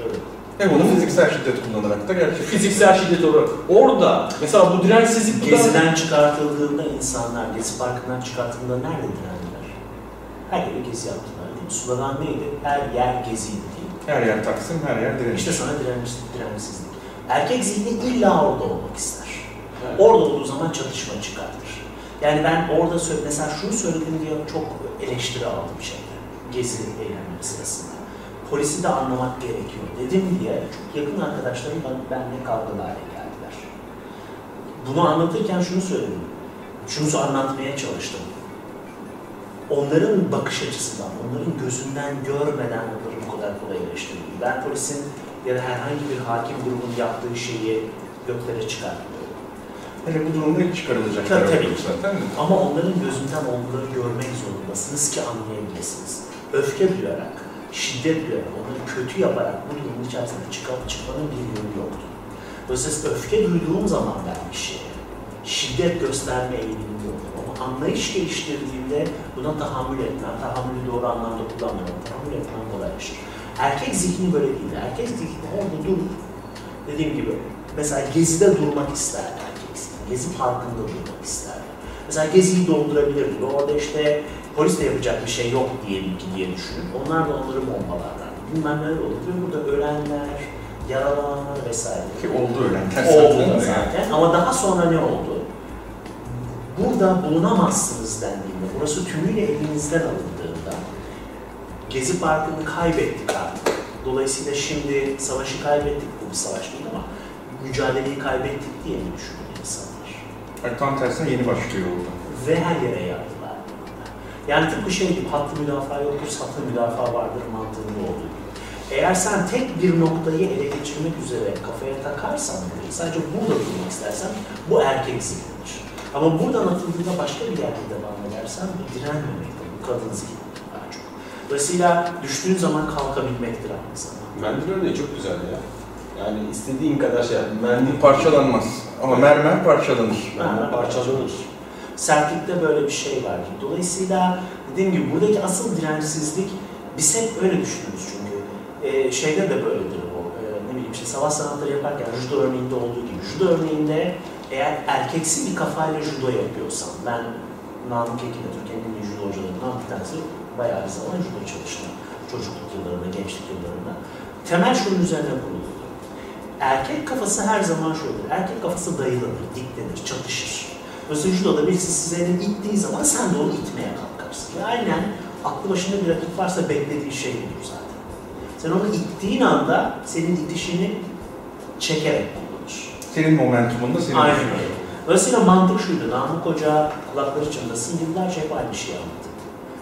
Ve bunu fiziksel şiddet kullanarak da gerçekleştiriyor. Fiziksel şiddet olarak. Orada mesela bu dirensizlik Geziden çıkartıldığında insanlar, Gezi Parkı'ndan çıkartıldığında nerede direndiler? Her yere gezi yaptılar değil mi? Slogan neydi? Her yer geziydi değil mi? Her yer Taksim, her yer direniş. İşte sana direnç, dirençsizlik. Erkek zihni illa orada olmak ister. Evet. Orada olduğu zaman çatışma çıkartır. Yani ben orada söyle, mesela şunu söyledim diye çok eleştiri aldım şeyde. Gezi eylemleri sırasında. Polisi de anlamak gerekiyor dedim diye çok yakın arkadaşlarım ben- benimle kavgalı hale geldiler. Bunu anlatırken şunu söyledim. Şunu anlatmaya çalıştım. Onların bakış açısından, onların gözünden görmeden onları bu kadar kolay eleştirdim. Ben polisin ya da herhangi bir hakim grubun yaptığı şeyi göklere çıkartmıyorum. Hele bu durumda çıkarılacak Tabii, tabii. zaten. Ama onların gözünden onları görmek zorundasınız ki anlayabilirsiniz. Öfke duyarak, şiddet duyarak, onları kötü yaparak bu durumun içerisinde çıkıp çıkmanın bir yolu yoktur. Dolayısıyla öfke duyduğum zaman ben bir şeye, şiddet gösterme. Ama anlayış geliştirdiğimde buna tahammül etmem, tahammülü doğru anlamda kullanmıyorum, tahammül etmem kolaylaşır. Erkek zihni böyle değil. Erkek zihni orada durup, dediğim gibi, mesela gezide durmak ister erkek zihni. Gezi parkında durmak ister. Mesela geziyi doldurabilir gibi. Orada işte polis de yapacak bir şey yok diyelim ki diye düşünün. Onlar da onları bombalarlar. Bilmem neler olur. Burada ölenler, yaralananlar vesaire. Ki oldu öyle. Oldu da zaten. Ama daha sonra ne oldu? Burada bulunamazsınız dendiğinde, burası tümüyle elinizden alındığında, Gezi Parkı'nı kaybettik artık. Dolayısıyla şimdi savaşı kaybettik, bu bir savaş değil ama mücadeleyi kaybettik diye mi düşünüyor insanlar? Yani tam tersine yeni başlıyor orada. Ve her yere yaydılar. Yani tıpkı şey gibi hattı müdafaa yoktur, satı müdafaa vardır mantığında olduğu gibi. Eğer sen tek bir noktayı ele geçirmek üzere kafaya takarsan, sadece burada durmak istersen bu erkek zihnidir. Ama buradan atıldığında başka bir yerde devam edersen bu direnmemektir, bu kadın zihnidir daha çok. Dolayısıyla düştüğün zaman kalkabilmektir aynı zamanda. Mendil örneği çok güzel ya. Yani istediğin kadar şey yap. Mendil parçalanmaz. Ama mermer parçalanır. Mendil parçalanır. Sertlikte böyle bir şey var. Dolayısıyla dediğim gibi buradaki asıl dirençsizlik biz hep öyle düşünürüz çünkü. Ee, şeyde de böyledir o. Ee, ne bileyim işte savaş sanatları yaparken judo örneğinde olduğu gibi. Judo örneğinde eğer erkeksi bir kafayla judo yapıyorsan, ben Namık Ekin'e, Türkiye'nin en judo hocalarından bir tanesi bayağı bir zaman judo çalıştım. Çocukluk yıllarında, gençlik yıllarında. Temel şunun üzerine kuruldu. Erkek kafası her zaman şöyledir. Erkek kafası dayılanır, diklenir, çatışır. Dolayısıyla judoda birisi size elini ittiği zaman sen de onu itmeye kalkarsın. Ve aynen aklı başında bir rakip varsa beklediği şey budur zaten. Sen onu ittiğin anda senin itişini çekerek. Senin momentumunda senin Aynen öyle. Dolayısıyla mantık şuydu. Namık Hoca kulakları çınlasın yıllarca hep aynı şeyi anlattı.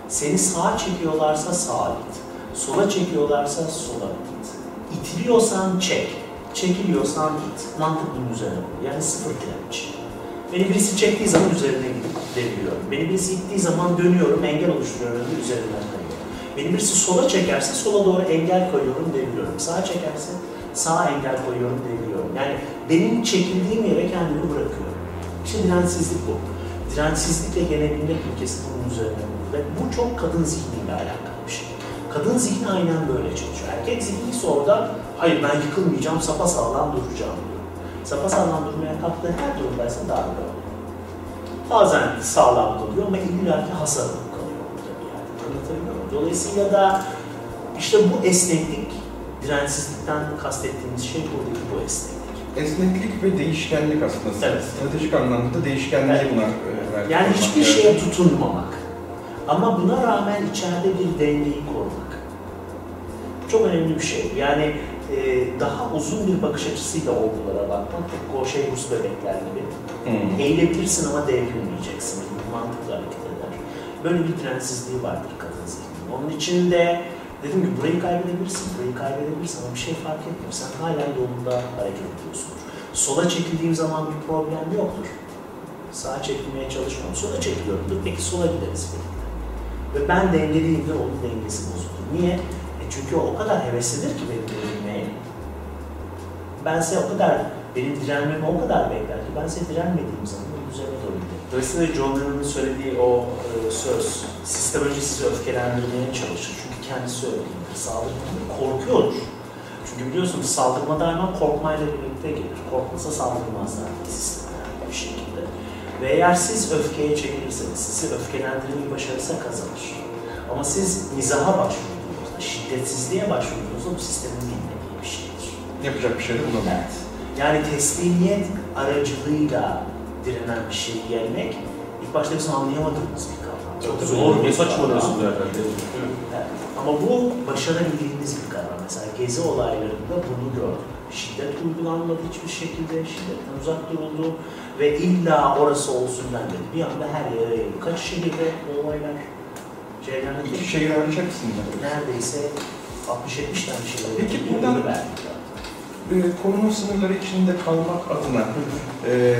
Seni sağa çekiyorlarsa sağa git. Sola çekiyorlarsa sola git. İtiliyorsan çek. Çekiliyorsan git. Mantık bunun üzerine kurulu. Yani sıfır direnç. Beni birisi çektiği zaman üzerine gidip deviriyorum. Beni birisi ittiği zaman dönüyorum, engel oluşturuyorum ve üzerinden kayıyorum. Beni birisi sola çekerse sola doğru engel koyuyorum, deviriyorum. Sağa çekerse sağa engel koyuyorum, deviriyorum. Yani benim çekildiğim yere kendimi bırakıyorum. İşte dirençsizlik bu. Dirençsizlikle yenebilmek ülkesi bunun üzerine kurulu. Ve bu çok kadın zihniyle alakalı bir şey. Kadın zihni aynen böyle çalışıyor. Erkek zihni ise orada hayır ben yıkılmayacağım, sapasağlam duracağım diyor. Sapasağlam durmaya kalktığı her durumdaysa darbe oluyor. bazen sağlam kalıyor ama illaki hasar alıp kalıyor orada? Dolayısıyla da işte bu esneklik, dirençsizlikten kastettiğimiz şey buradaki bu esneklik. Esneklik ve değişkenlik aslında. Evet. Stratejik anlamda da değişkenliği Evet. buna e, vermiş Yani hiçbir lazım. şeye tutunmamak. Ama buna rağmen içeride bir dengeyi korumak. Çok önemli bir şey. Yani e, daha uzun bir bakış açısıyla olgulara bakmak. Tıpkı o şey Rus bebekler gibi. Hı. Eğletirsin ama devrilmeyeceksin. Mantıklı hareket eder. Böyle bir dirençsizliği vardır kadın zihninin. Onun içinde dedim ki burayı kaybedebilirsin, burayı kaybedebilirsin ama bir şey fark etmiyor. Sen hala yolunda hareket ediyorsun. Sola çekildiğim zaman bir problem yoktur. Sağa çekilmeye çalışmam. Sola çekiliyorumdur. Peki sola gideriz birlikte. Ve ben dengeliyimdir, onun dengesi bozulur. Niye? E çünkü o kadar heveslidir ki benim direnmeye. Ben size o kadar, benim direnmemi o kadar bekler ki ben size direnmediğim zaman onun üzerine doğru giderim. Dolayısıyla John Lennon'ın söylediği o e, söz, sistem önce sizi öfkelendirmeye çalışır. Kendisi öyle değildir. Saldırmadan korkuyordur. Çünkü biliyorsunuz saldırma daima korkmayla birlikte gelir. Korkmasa saldırmazlar sisteme yani bir şekilde. Ve eğer siz öfkeye çekilirseniz, sizi öfkelendirmeyi başarırsa kazanır. Ama siz mizaha başvurduğunuzda, şiddetsizliğe başvurduğunuzda bu sistemin bilmediği bir şeydir. Yapacak bir şey de bulamıyor. Evet. Yani teslimiyet aracılığıyla direnen bir şeyi yenmek, ilk başta bizim anlayamadığımız bir. Çok zor ne saçmalıyorsun? Evet. Ama bu başarabildiğimiz bir kavram. Mesela gezi olaylarında bunu gördük. Şiddet uygulanmadı hiçbir şekilde, şiddetten uzak duruldu ve illa orası olsun denmedi. Bir anda her yere yayıldı. Kaç şehirde olaylar cereyan İki şehir hepsinde. Neredeyse 60-70 tane şehirde Peki buradan- e, konunun sınırları içinde kalmak adına e,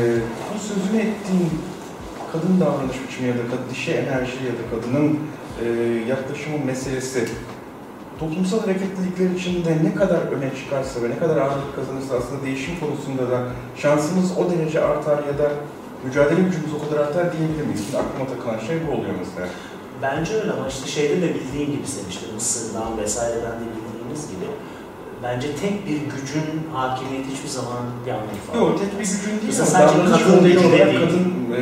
bu sözünü ettiğin kadın davranış biçimi ya da dişi enerji ya da kadının e, yaklaşımı meselesi toplumsal hareketlilikler içinde ne kadar öne çıkarsa ve ne kadar ağırlık kazanırsa aslında değişim konusunda da şansımız o derece artar ya da mücadele gücümüz o kadar artar diyebilir miyiz? Şimdi aklıma takılan şey bu oluyor mesela. Bence öyle ama işte şeyde de bildiğin gibi sen işte Mısır'dan vesaireden de bildiğimiz gibi bence tek bir gücün hakimiyeti hiçbir zaman yanlış ifade Yok tek bir gücün değil Mesela sadece kadın modeli de değil. kadın e,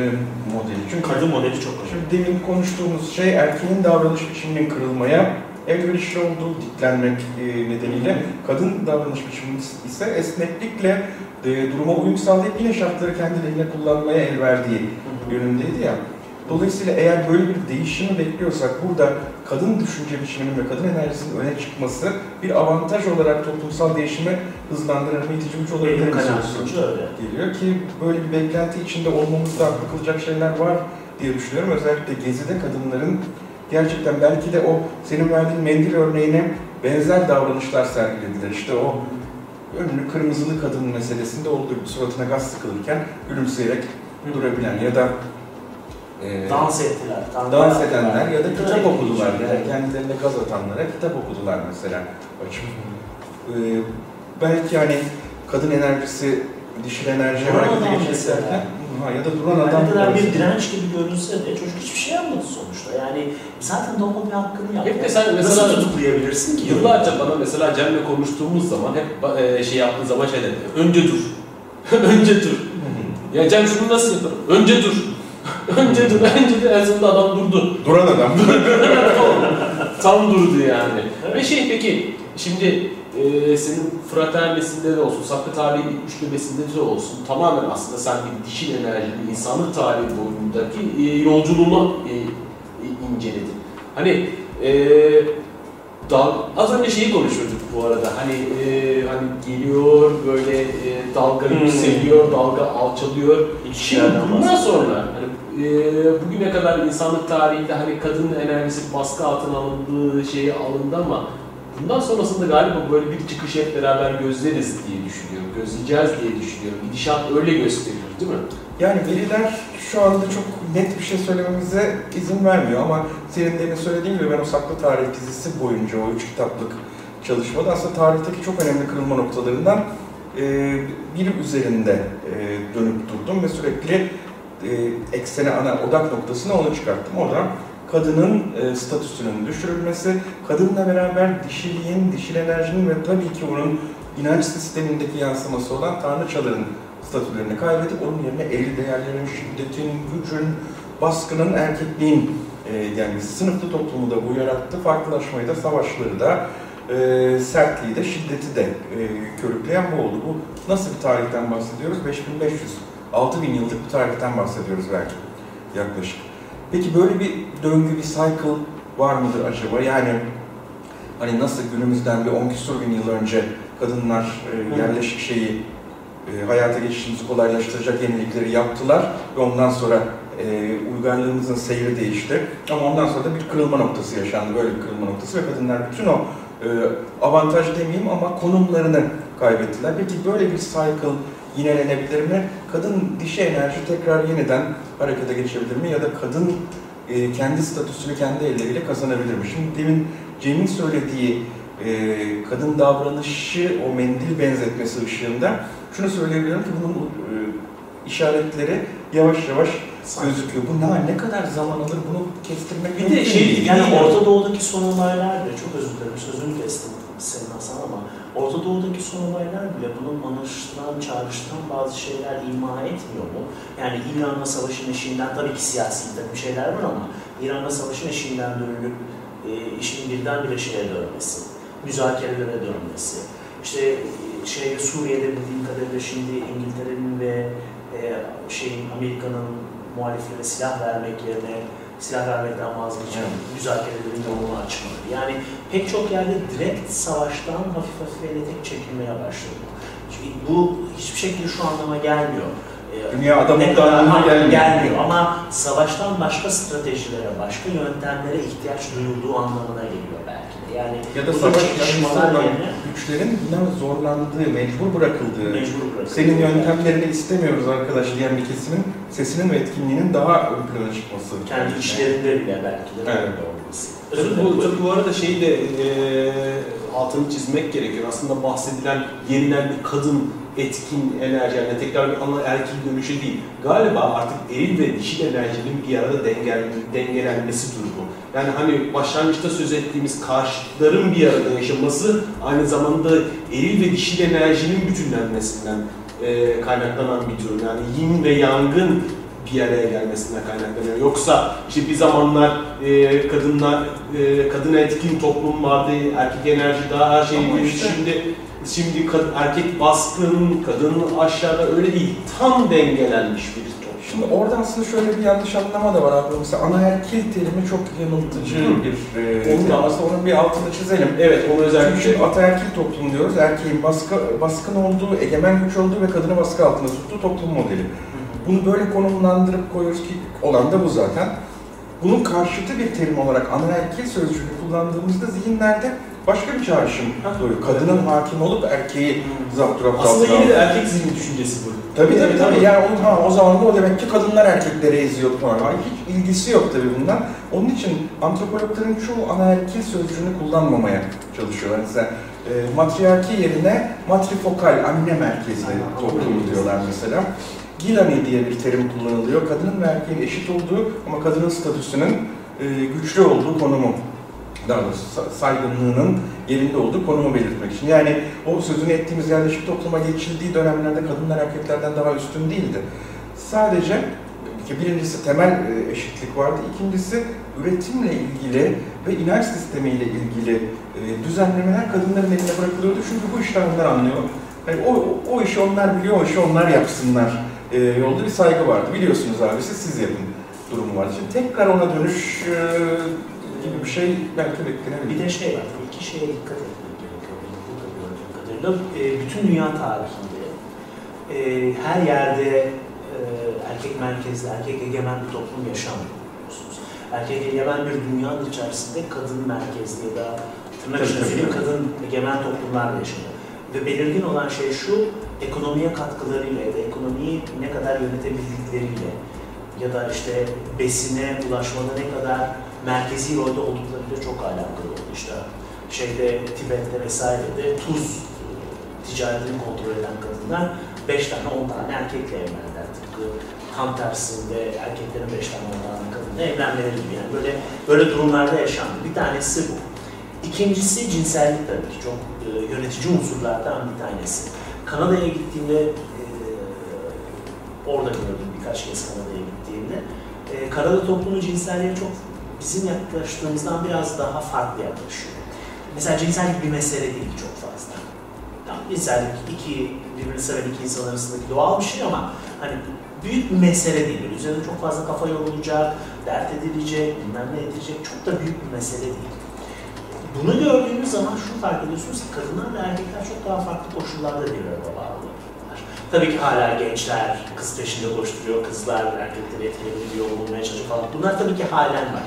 modeli. Çünkü Kadın modeli çok önemli. Şimdi demin konuştuğumuz şey erkeğin davranış biçiminin kırılmaya elverişli olduğu diklenmek e, nedeniyle kadın davranış biçimi ise esneklikle e, duruma uyum sağlayıp yine şartları kendi lehine kullanmaya el verdiği yönündeydi ya. Dolayısıyla eğer böyle bir değişimi bekliyorsak burada kadın düşünce biçiminin ve kadın enerjisinin öne çıkması bir avantaj olarak toplumsal değişimi hızlandırır mı, itici güç olabilir Benim kanaatimce öyle. geliyor ki böyle bir beklenti içinde olmamızda haklı kılacak şeyler var diye düşünüyorum. Özellikle Gezi'de kadınların gerçekten belki de o senin verdiğin mendil örneğine benzer davranışlar sergilediler. İşte o önlü kırmızılı kadın meselesinde olduğu gibi suratına gaz sıkılırken gülümseyerek durabilen ya da e, Dans ettiler. dans edenler ya da kitap okudular. Yani kendilerine gaz atanlara kitap okudular mesela. Ee, belki hani kadın enerjisi, dişil enerji harekete derken, ha, ya da duran Yani adam ne kadar bir direnç gibi görünse de çocuk hiçbir şey yapmadı sonuçta. Yani zaten doğal bir hakkını yaptı. Hep de sen mesela- Nasıl tutuklayabilirsin ki? Yıllarca bana mesela Cem'le konuştuğumuz zaman hep e, şey yaptığı zaman şey dedi. Önce dur. Önce dur. Ya Cem şunu nasıl yaparım? Önce dur. Önce dur. Önce dur. En sonunda adam durdu. Duran adam. Tam durdu yani. Ve şey peki şimdi e, senin fraternesinde de olsun, Sakkı tarihi üçlemesinde de olsun tamamen aslında sen bir dişil enerjili insanlık tarihi boyundaki e, yolculuğunu e, e, inceledin. Hani e, dal, az önce şeyi konuşuyorduk bu arada. Hani e, hani geliyor böyle e, dalga Hmm. yükseliyor, dalga alçalıyor. Şimdi bundan sonra hani, e, bugüne kadar insanlık tarihinde hani kadın enerjisi baskı altına alındığı şeyi alındı ama bundan sonrasında galiba böyle bir çıkış hep beraber gözleriz diye düşünüyorum. Gözleyeceğiz diye düşünüyorum. Gidişat öyle gösteriyor değil mi? Yani veriler şu anda çok net bir şey söylememize izin vermiyor ama senin demin söylediğin gibi ben o Saklı Tarih dizisi boyunca o üç kitaplık çalışmada aslında tarihteki çok önemli kırılma noktalarından e, biri üzerinde e, dönüp durdum ve sürekli e, eksene ana odak noktasına onu çıkarttım. Orada kadının e, statüsünün düşürülmesi, kadınla beraber dişiliğin, dişil enerjinin ve tabii ki onun inanç sistemindeki yansıması olan tanrıçaların statülerini kaybedip onun yerine eril değerlerin, şiddetin, gücün, baskının, erkekliğin e, gelmesi. Sınıflı toplumu da bu yarattı. Farklılaşmayı da, savaşları da, e, sertliği de, şiddeti de e, körükleyen bu oldu. Bu nasıl bir tarihten bahsediyoruz? 5500, 6000 yıllık bir tarihten bahsediyoruz belki yaklaşık. Peki böyle bir döngü, bir cycle var mıdır acaba? Yani hani nasıl günümüzden bir 10 küsur bin yıl önce kadınlar e, yerleşik şeyi e, hayata geçişimizi kolaylaştıracak yenilikleri yaptılar ve ondan sonra e, uygarlığımızın seyri değişti. Ama ondan sonra da bir kırılma noktası yaşandı, böyle bir kırılma noktası ve kadınlar bütün o e, avantaj demeyeyim ama konumlarını kaybettiler. Peki böyle bir cycle yinelenebilir mi? Kadın dişi enerji tekrar yeniden harekete geçebilir mi? Ya da kadın e, kendi statüsünü kendi elleriyle kazanabilir mi? Şimdi demin Cem'in söylediği e, kadın davranışı, o mendil benzetmesi ışığında şunu söyleyebilirim ki bunun e, işaretleri yavaş yavaş gözüküyor. Bu ne, ne kadar zaman alır bunu kestirmek Bir de şey yani. Orta Doğu'daki son olaylar bile çok özür dilerim sözünü kestim Hasan ama Orta Doğu'daki son olaylar bile bunun anlaşılan, çağrıştıran bazı şeyler ima etmiyor mu? Yani İran'la savaşın eşiğinden tabii ki siyasi bir şeyler var ama İran'la savaşın eşiğinden dönülüp e, işin birdenbire şeye dönmesi, müzakerelere dönmesi. İşte şeyde Suriye'de bildiğim kadarıyla şimdi İngiltere'nin ve e, şeyin Amerika'nın muhaliflere silah vermek yerine silah vermekten vazgeçen müzakerelerin yolunu açmaları. Yani pek çok yerde direkt savaştan hafif hafif ele tek çekilmeye başladı. Çünkü bu hiçbir şekilde şu anlama gelmiyor. Ee, Dünya adam ne kadar mutluluğuna ha, gelmiyor. gelmiyor ama savaştan başka stratejilere, başka yöntemlere ihtiyaç duyulduğu anlamına geliyor belki. Yani ya da savaş olan yerine güçlerin buna zorlandığı, mecbur bırakıldığı, mecbur senin yöntemlerini istemiyoruz arkadaş diyen bir kesimin sesinin ve etkinliğinin daha ön plana çıkması. kendi içlerinde bile belki de Evet. olması. Tabii bu, tabii bu arada şeyi de e, altını çizmek gerekiyor. Aslında bahsedilen yeniden bir kadın etkin enerji, yani tekrar bir ana erkil dönüşü değil. Galiba artık eril ve dişil enerjinin bir arada dengel, dengelenmesi durumu. Yani hani başlangıçta söz ettiğimiz karşıtların bir arada yaşaması aynı zamanda eril ve dişil enerjinin bütünlenmesinden e, kaynaklanan bir durum. Yani yin ve yangın bir araya gelmesinden kaynaklanıyor. Yoksa işte bir zamanlar e, kadınlar e, kadına etkin toplum vardı, erkek enerji daha her Ama şeydi. işte- Şimdi şimdi erkek baskın, kadın aşağıda öyle değil. Tam dengelenmiş bir. Şimdi orada aslında şöyle bir yanlış anlama da var abi. Mesela anaerkil terimi çok yanıltıcı Hı. bir e, Onu terim. da- Aslında onun bir altını çizelim. Evet, onu Çünkü özellikle şimdi ataerkil toplum diyoruz. Erkeğin baskı, baskın olduğu, egemen güç olduğu ve kadını baskı altında tuttuğu toplum modeli. Bunu böyle konumlandırıp koyuyoruz ki olan da bu zaten. Bunun karşıtı bir terim olarak anaerkil sözcüğünü kullandığımızda zihinlerde başka bir çağrışım doğuyor. Kadının hakim olup erkeği zapturapt aslında altına yine de erkek zihni düşüncesi bu. Tabii tabii tabii. Yani onun, ha, o zaman da o demek ki kadınlar erkekleri eziyor falan. Ay, hiç ilgisi yok tabii bundan. Onun için antropologların çoğu anaerkil sözcüğünü kullanmamaya çalışıyorlar. Mesela e, matriarki yerine matrifokal, anne merkezli toplum diyorlar mesela. Gilani diye bir terim kullanılıyor. Kadının ve erkeğin eşit olduğu ama kadının statüsünün e, güçlü olduğu konumu daha doğrusu sa- saygınlığının yerinde olduğu konumu belirtmek için. Yani o sözünü ettiğimiz yerleşik topluma geçildiği dönemlerde kadınlar erkeklerden daha üstün değildi. Sadece birincisi temel e, eşitlik vardı, ikincisi üretimle ilgili ve inanç sistemiyle ilgili e, düzenlemeler kadınların eline bırakılıyordu. Çünkü bu işten onlar anlıyor. Yani o, o işi onlar biliyor, o işi onlar yapsınlar e, yolda bir saygı vardı. Biliyorsunuz abi siz, yapın durumu vardı. Şimdi tekrar ona dönüş e, gibi bir şey belki beklenebilir. Bir de şey var, iki şeye dikkat etmek gerekiyor benim gördüğüm kadarıyla. E, bütün dünya tarihinde e, her yerde e, erkek merkezli, erkek egemen bir toplum yaşamıyor. Erkek egemen bir dünyanın içerisinde kadın merkezli ya da tırnak tabii. kadın egemen toplumlar yaşanıyor. Ve belirgin olan şey şu, ekonomiye katkılarıyla ya da ekonomiyi ne kadar yönetebildikleriyle ya da işte besine ulaşmada ne kadar merkezi rolde olduklarıyla çok alakalı oldu. İşte şeyde Tibet'te vesairede tuz e, ticaretini kontrol eden kadınlar 5 tane 10 tane erkekle evlendiler. Tıpkı tam tersinde erkeklerin 5 tane 10 tane kadınla evlenmeleri gibi. Yani böyle, böyle durumlarda yaşandı. Bir tanesi bu. İkincisi cinsellik tabii ki çok e, yönetici unsurlardan bir tanesi. Kanada'ya gittiğimde e, orada gördüm birkaç kez Kanada'ya gittiğimde. E, Kanada toplumu cinselliğe çok bizim yaklaştığımızdan biraz daha farklı yaklaşıyor. Mesela cinsellik bir mesele değil çok fazla. Yani cinsellik iki birbirini seven iki insan arasındaki doğal bir şey ama hani büyük bir mesele değil. Üzerine çok fazla kafa yorulacak, dert edilecek, bilmem ne edilecek çok da büyük bir mesele değil. Bunu gördüğünüz zaman şunu fark ediyorsunuz ki kadınlar ve erkekler çok daha farklı koşullarda bir arada var. Tabii ki hala gençler kız peşinde koşturuyor, kızlar erkekleri etkileyebiliyor, bulmaya çalışıyor falan. Bunlar tabii ki halen var.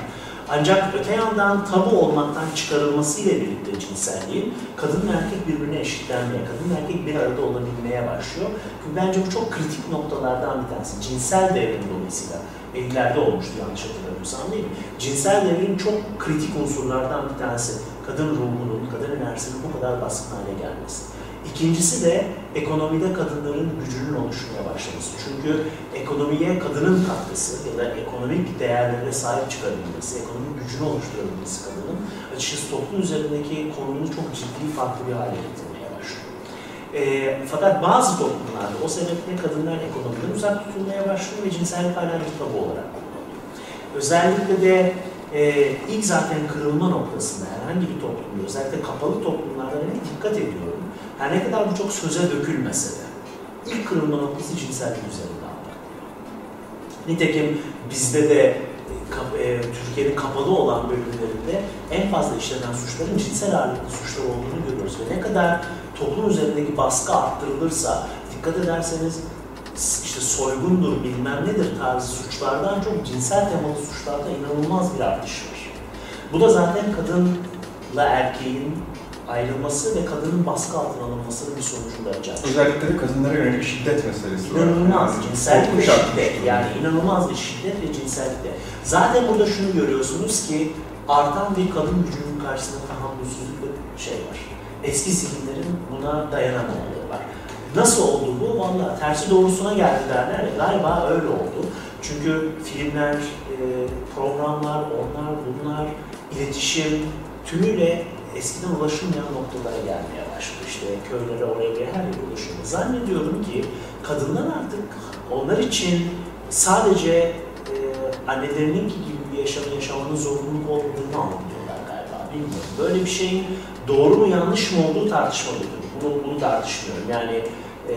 Ancak öte yandan tabu olmaktan çıkarılmasıyla birlikte cinselliğin kadın ve erkek birbirine eşitlenmeye, kadın ve erkek bir arada olabilmeye başlıyor. Bence bu çok kritik noktalardan bir tanesi. Cinsel devrim dolayısıyla. 50'lerde olmuştu yanlış hatırlamıyorsam değil mi? Cinsel devrim çok kritik unsurlardan bir tanesi. Kadın ruhunun, kadın enerjisinin bu kadar baskın hale gelmesi. İkincisi de ekonomide kadınların gücünün oluşmaya başlaması. Çünkü ekonomiye kadının katkısı ya da ekonomik değerlere sahip çıkabilmesi, ekonomik gücünü oluşturabilmesi kadının açıkçası toplum üzerindeki konumunu çok ciddi farklı bir hale getirmeye başlıyor. E, fakat bazı toplumlarda o sebeple kadınlar ekonomiden uzak tutulmaya başlıyor ve cinsellik hala bir tabu olarak kullanılıyor. Özellikle de e, ilk zaten kırılma noktasında herhangi bir toplumda, özellikle kapalı toplumlarda ben dikkat ediyorum. Her ne kadar bu çok söze dökülmese de ilk kırılma noktası cinsellik üzerinde anlatılıyor. Nitekim bizde de e, Türkiye'nin kapalı olan bölümlerinde en fazla işlenen suçların cinsel ağırlıklı suçlar olduğunu görüyoruz. Ve ne kadar toplum üzerindeki baskı arttırılırsa, dikkat ederseniz işte soygundur, bilmem nedir tarzı suçlardan çok cinsel temalı suçlarda inanılmaz bir artış var. Bu da zaten kadınla erkeğin ayrılması ve kadının baskı altına alınmasının bir sonucunda olacak. Özellikle de kadınlara yönelik şiddet meselesi. İnanılmaz Yani cinsellik ve şiddet yani inanılmaz bir şiddet ve cinsellik de. Zaten burada şunu görüyorsunuz ki artan bir kadın gücünün karşısında tahammülsüzlük ve şey var. Eski zihinlerin buna dayanamamaları var. Nasıl oldu bu? Valla tersi doğrusuna geldi derler ya galiba öyle oldu. Çünkü filmler, e, programlar, onlar bunlar, iletişim tümüyle eskiden ulaşılmayan noktalara gelmeye başladı. İşte köylere, oraya buraya her yere ulaşıyor. Zannediyorum ki kadınlar artık onlar için sadece e, annelerininki gibi bir yaşamı yaşamanın zorunluluk olmadığını anlıyorlar galiba. Bilmiyorum. Böyle bir şeyin doğru mu yanlış mı olduğu tartışmalıdır. Bunu, bunu tartışmıyorum. Yani e,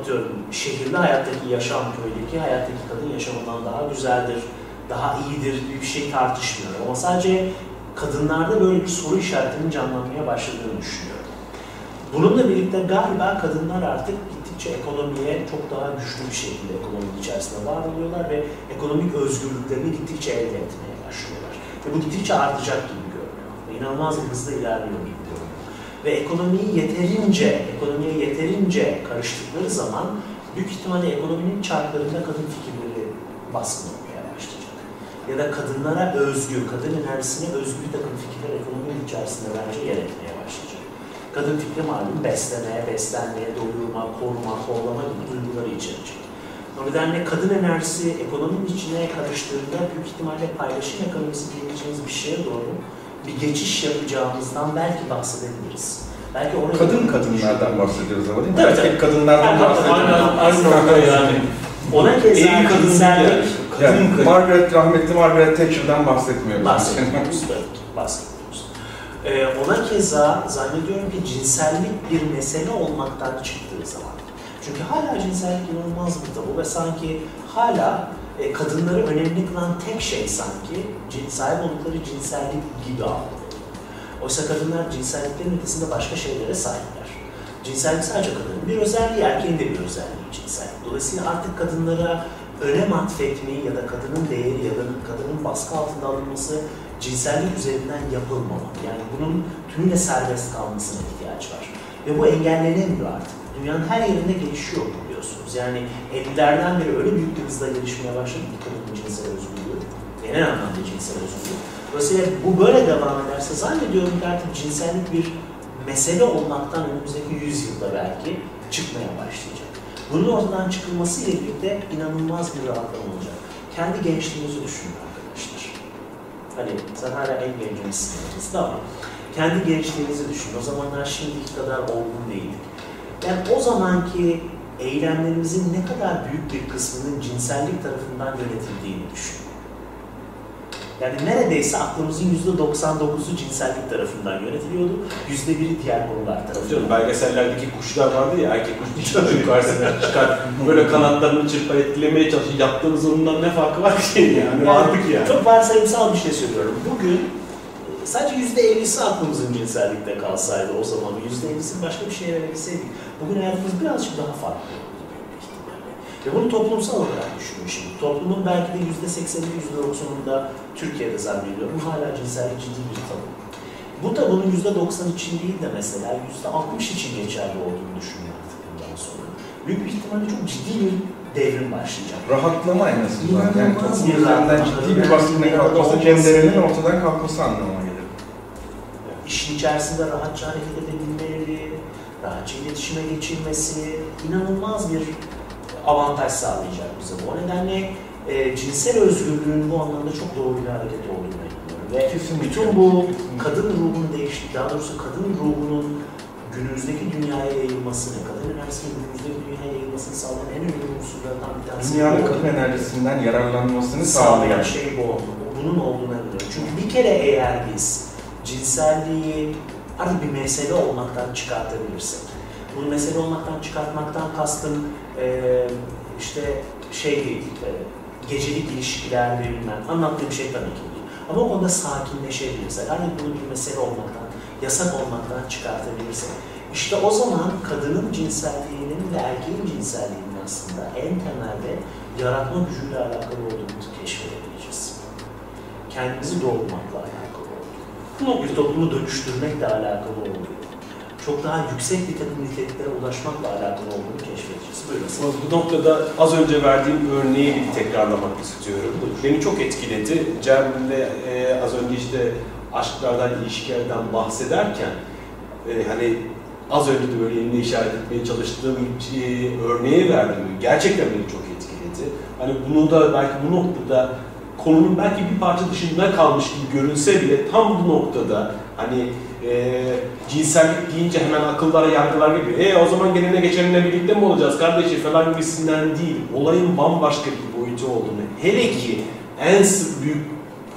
atıyorum şehirli hayattaki yaşam köydeki hayattaki kadın yaşamından daha güzeldir, daha iyidir gibi bir şey tartışmıyorum. Ama sadece kadınlarda böyle bir soru işaretinin canlanmaya başladığını düşünüyorum. Bununla birlikte galiba kadınlar artık gittikçe ekonomiye çok daha güçlü bir şekilde ekonominin içerisinde var oluyorlar ve ekonomik özgürlüklerini gittikçe elde etmeye başlıyorlar. Ve bu gittikçe artacak gibi görünüyor. Ve inanılmaz bir hızla ilerliyor gibi görünüyor. Ve ekonomiyi yeterince, ekonomiye yeterince karıştıkları zaman büyük ihtimalle ekonominin çarklarında kadın fikirleri baskın. Ya da kadınlara özgü, kadın enerjisine özgü bir takım fikirler ekonominin içerisinde bence yer etmeye başlayacak. Kadın fikri malum besleme, beslenmeye, doyurma, koruma, kollama gibi duyguları içerecek. O nedenle kadın enerjisi ekonominin içine karıştığında büyük ihtimalle paylaşım ekonomisi diyebileceğimiz bir şeye doğru bir geçiş yapacağımızdan belki bahsedebiliriz. Belki oraya Kadın kadınlardan bahsediyoruz ama değil mi? Evet, Erkek kadınlardan bahsediyoruz. Aynen, aynı nokta yani. Ona keza cinsellik yani. Kadın. Margaret, rahmetli Margaret Thatcher'dan bahsetmiyoruz. bahsediyoruz. tabii ki, bahsediyoruz. Ee, ona keza zannediyorum ki cinsellik bir mesele olmaktan çıktığı zaman. Çünkü hala cinsellik inanılmaz bir tabu ve sanki hala e, kadınları önemli kılan tek şey sanki sahip oldukları cinsellik gibi algılanıyor. Oysa kadınlar cinselliklerin ötesinde başka şeylere sahipler. Cinsellik sadece kadının bir özelliği, erkeğin de bir özelliği cinsellik. Dolayısıyla artık kadınlara önem atfetmeyi ya da kadının değeri ya da kadının baskı altında alınması cinsellik üzerinden yapılmamalı. Yani bunun tümüyle serbest kalmasına ihtiyaç var. Ve bu engellenemiyor artık. Dünyanın her yerinde gelişiyor bu biliyorsunuz. Yani 50'lerden beri öyle büyük bir hızla gelişmeye başladı ki kadının cinsel özgürlüğü. Genel anlamda cinsel özgürlük. Dolayısıyla bu böyle devam ederse zannediyorum ki artık cinsellik bir mesele olmaktan önümüzdeki yüzyılda belki çıkmaya başlayacak. Bunun ortadan çıkılmasıyla birlikte inanılmaz bir rahatlama olacak. Kendi gençliğinizi düşünün arkadaşlar. Hani sen hala en gencimizsin ama kendi gençliğinizi düşünün. O zamanlar şimdiki kadar olgun değildik. Yani o zamanki eylemlerimizin ne kadar büyük bir kısmının cinsellik tarafından yönetildiğini düşün. Yani neredeyse aklımızın %99'u cinsellik tarafından yönetiliyordu. %1'i diğer konular Canım tarafından. belgesellerdeki kuşlar vardı ya erkek kuş yukarısına çıkar böyle kanatlarını çırpar etkilemeye çalışır. Yaptığımız ondan ne farkı var ki yani vardık yani. Çok varsayımsal bir şey söylüyorum. Bugün sadece %50'si aklımızın cinsellikte kalsaydı o zaman %50'sini başka bir şeye verebilseydik. Bugün hayatımız birazcık daha farklı olurdu büyük bir ihtimalle. Ve bunu toplumsal olarak düşünün şimdi. Toplumun belki de %80'i %90'ında Türkiye'de zannediyorum hala cinsellik ciddi bir tabu. Bu tabunun %90 için değil de mesela %60 için geçerli olduğunu düşünüyorum artık bundan sonra. Büyük bir ihtimalle çok ciddi bir devrim başlayacak. Rahatlama en azından. Yani İnanılmaz toplum bir üzerinden ciddi bir baskının Yani kalkması, cenderenin ortadan kalkması anlamına gelir. İşin içerisinde rahatça hareket edebilmeleri, rahatça iletişime geçilmesi inanılmaz bir avantaj sağlayacak bize. O nedenle e, cinsel özgürlüğün bu anlamda çok doğru bir hareket olduğunu inanıyorum. Ve Kesinlikle. bütün bu kadın ruhunun değişti, daha doğrusu kadın ruhunun günümüzdeki dünyaya yayılmasını, kadın enerjisinin günümüzdeki dünyaya yayılmasını sağlayan en önemli unsurlardan bir tanesi. Dünyanın kadın enerjisinden yararlanmasını sağlayan şey bu oldu. Bunun olduğuna inanıyorum. Çünkü bir kere eğer biz cinselliği artık bir mesele olmaktan çıkartabilirsek, bunu mesele olmaktan çıkartmaktan kastım eee, işte şey değil, eee, gecelik ilişkiler bilmem, anlattığım şey tabii ki değil. Ama o konuda sakinleşebilirsek, artık bunu bir mesele olmaktan, yasak olmaktan çıkartabilirsek, işte o zaman kadının cinselliğinin ve erkeğin cinselliğinin aslında en temelde yaratma gücüyle alakalı olduğunu keşfedebileceğiz. Kendimizi doğurmakla alakalı olduğunu, bir toplumu dönüştürmekle alakalı olduğunu, çok daha yüksek bir takım niteliklere ulaşmakla alakalı olduğunu keşfedeceğiz. Buyurun. Bu noktada az önce verdiğim örneği bir tekrarlamak istiyorum. Beni çok etkiledi. Cem'le e, az önce işte aşklardan, ilişkilerden bahsederken e, hani az önce de böyle elimle işaret etmeye çalıştığım e, örneği verdim. Gerçekten beni çok etkiledi. Hani bunu da belki bu noktada konunun belki bir parça dışında kalmış gibi görünse bile tam bu noktada hani e, cinsellik deyince hemen akıllara yargılar geliyor. E o zaman gelene geçenine birlikte mi olacağız kardeşim falan gibisinden değil. Olayın bambaşka bir boyutu olduğunu. Hele ki en sık büyük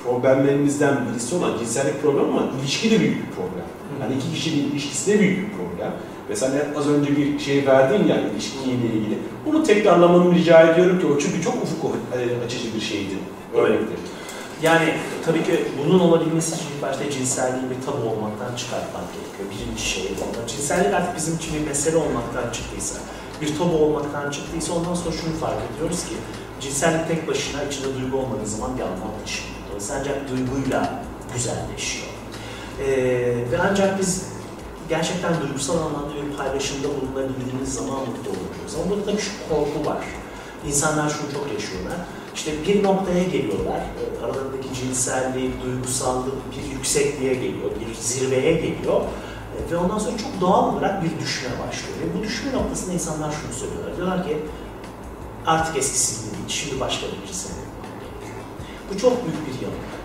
problemlerimizden birisi olan cinsellik problemi ama ilişki de büyük bir problem. Hani iki kişinin ilişkisi de büyük bir problem. Mesela az önce bir şey verdin ya ilişkiyle ilgili. Bunu tekrarlamanı rica ediyorum ki o çünkü çok ufuk açıcı bir şeydi. Örnektir. Yani tabii ki bunun olabilmesi için ilk başta cinselliği bir tabu olmaktan çıkartmak gerekiyor. Birinci şey. Ondan Cinsellik artık bizim için bir mesele olmaktan çıktıysa, bir tabu olmaktan çıktıysa ondan sonra şunu fark ediyoruz ki cinsellik tek başına içinde duygu olmadığı zaman bir anlam taşımıyor. Ancak duyguyla güzelleşiyor. Ee, ve ancak biz gerçekten duygusal anlamda bir paylaşımda bulunabildiğimiz zaman mutlu oluyoruz. Ama burada tabii şu korku var. İnsanlar şunu çok yaşıyorlar. İşte bir noktaya geliyorlar, e, aralarındaki cinsellik, duygusallık bir yüksekliğe geliyor, bir zirveye geliyor. E, Ve ondan sonra çok doğal olarak bir düşme başlıyor. Ve bu düşme noktasında insanlar şunu söylüyorlar. Diyorlar ki artık eskisi gibi değil, şimdi başka gerekiyor. Bu çok büyük bir yanılgı.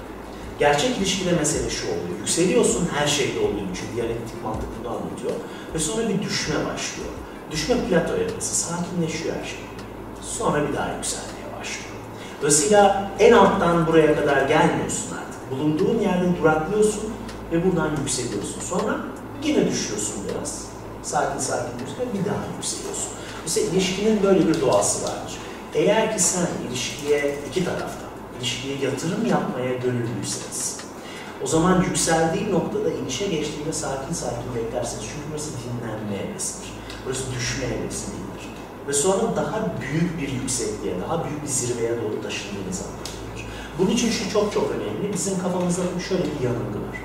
Gerçek ilişkide mesele şu oluyor. Yükseliyorsun her şeyde oluyor çünkü diyalektik mantık bunu anlatıyor. Ve sonra bir düşme başlıyor. Düşme plato evresi, sakinleşiyor her şey. Sonra bir daha başlıyor. Dolayısıyla en alttan buraya kadar gelmiyorsun artık. Bulunduğun yerde duraklıyorsun ve buradan yükseliyorsun. Sonra yine düşüyorsun biraz. Sakin sakin düşüyorsun bir daha yükseliyorsun. Dolayısıyla ilişkinin böyle bir doğası vardır. Eğer ki sen ilişkiye iki taraftan, ilişkiye yatırım yapmaya gönüllüyseniz, o zaman yükseldiği noktada inişe geçtiğinde sakin sakin beklersiniz. Çünkü burası dinlenme evresidir. Burası düşme evresi. Ve sonra daha büyük bir yüksekliğe, daha büyük bir zirveye doğru taşındığınız anlaşılır. Bunun için şu çok çok önemli. Bizim kafamızda şöyle bir yanılgı var.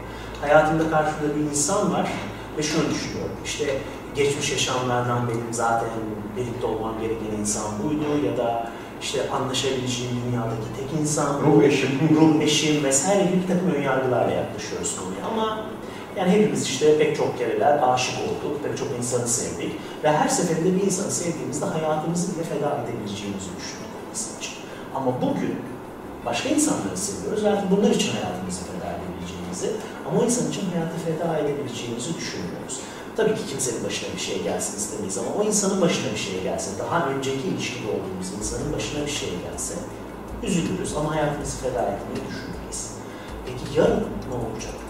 Hayatımda karşımda bir insan var ve şunu düşünüyorum. İşte geçmiş yaşamlardan benim zaten birlikte olmam gereken insan buydu ya da işte anlaşabileceğim dünyadaki tek insan. Ruh eşim. ruh eşim vesaire gibi bir takım önyargılarla yaklaşıyoruz konuya ama yani hepimiz işte pek çok kereler aşık olduk, pek çok insanı sevdik ve her seferinde bir insanı sevdiğimizde hayatımızı bile feda edebileceğimizi düşündük o insan için. Ama bugün başka insanları seviyoruz ve bunlar için hayatımızı feda edebileceğimizi ama o insan için hayatı feda edebileceğimizi düşünmüyoruz. Tabii ki kimsenin başına bir şey gelsin istemeyiz ama o insanın başına bir şey gelse, daha önceki ilişkide olduğumuz insanın başına bir şey gelse üzülürüz ama hayatımızı feda etmeyi düşünmeyiz. Peki yarın ne olacak?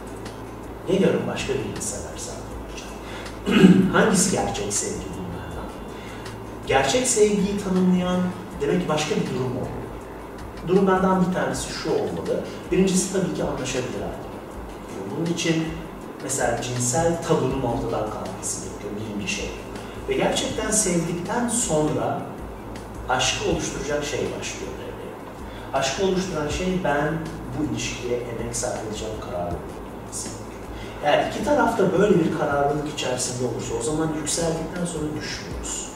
Ya yarın başka birini seversen ne olacak? Hangisi gerçek sevgi bunlardan? Gerçek sevgiyi tanımlayan demek ki başka bir durum olmalı. Durumlardan bir tanesi şu olmalı. Birincisi tabii ki anlaşabilir ayrılık. Bunun için mesela cinsel tabunun ortadan kalkması gerekiyor birinci şey. Ve gerçekten sevdikten sonra aşkı oluşturacak şey başlıyor devreye. Aşkı oluşturan şey ben bu ilişkiye emek sarf edeceğim kararı olması. Eğer iki taraf da böyle bir kararlılık içerisinde olursa o zaman yükseldikten sonra düşmüyoruz.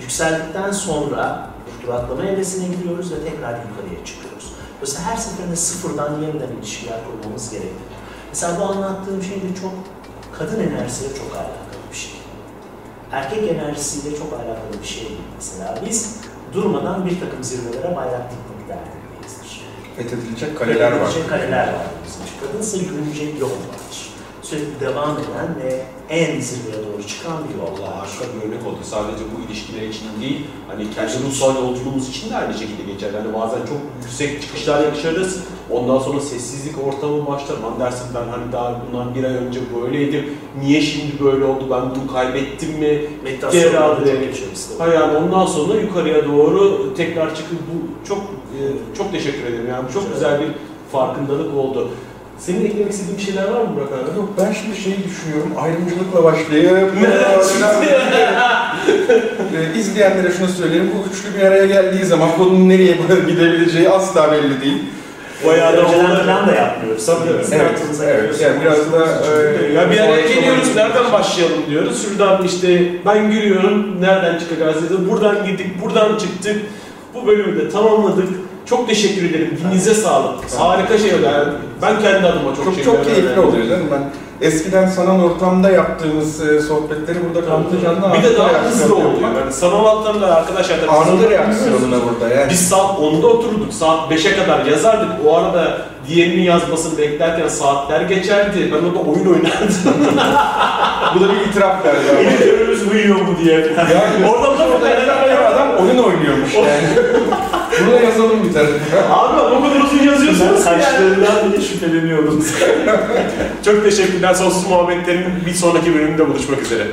Yükseldikten sonra duraklama evresine giriyoruz ve tekrar yukarıya çıkıyoruz. Dolayısıyla her seferinde sıfırdan yeniden ilişkiler kurmamız gerekir. Mesela bu anlattığım şey de çok kadın enerjisiyle çok alakalı bir şey. Erkek enerjisiyle çok alakalı bir şey değil mesela. Biz durmadan bir takım zirvelere bayrak dikmek derdindeyizdir. Fethedilecek kaleler var. Fethedilecek kaleler var. Kadınsa yürünecek yol vardır. Sürekli devam eden ve en zirveye doğru çıkan bir yol Allah harika bir örnek oldu. Sadece bu ilişkiler için değil, hani kendi ruhsal yolculuğumuz için de aynı şekilde geçer. Hani bazen çok yüksek çıkışlar yaşarız. Ondan sonra sessizlik ortamı başlar. Lan dersin ben hani daha bundan bir ay önce böyleydim. Niye şimdi böyle oldu? Ben bunu kaybettim mi? Tabii. Ha yani ondan sonra yukarıya doğru tekrar çıkıp bu çok e, çok teşekkür ederim. Yani çok güzel bir farkındalık oldu. Senin eklemek istediğin bir şeyler var mı Burak abi? Yok ben şimdi şeyi düşünüyorum, ayrımcılıkla başlayıp Ee, izleyenlere şunu söyleyeyim, bu üçlü bir araya geldiği zaman konunun nereye gidebileceği asla belli değil. Bayağı da Önceden onları- plan da yapmıyoruz. Tabii, evet. Evet. Yani biraz da, e, Ya bir araya geliyoruz, nereden başlayalım diyoruz. Şuradan işte ben giriyorum, nereden çıkacağız dedi. Buradan girdik, buradan çıktık. Bu bölümü de tamamladık. Çok teşekkür ederim. Dilinize sağlık. Harika şeyler. Yani ben kendi adıma çok, Çok şey çok keyifli oluyor canım. Ben eskiden sanal ortamda yaptığımız e, sohbetleri burada canlı Bir de daha hızlı oluyor. Yani sanal altlarla arkadaşlar da Anında reaksiyonuna burada yani. Biz saat 10'da oturduk, saat 5'e kadar yazardık. O arada diğerinin yazmasını beklerken saatler geçerdi. Ben orada oyun oynardım. Bu da bir itiraf galiba. Editörümüz uyuyor mu diye. Yani Oradan da orada yazan adam oyun oynuyormuş yani. Bunu da yazalım bir tarafa. Abi o kadar uzun Ben yani. saçlarından bile şüpheleniyordum. Çok teşekkürler. Sonsuz muhabbetlerin bir sonraki bölümünde buluşmak üzere.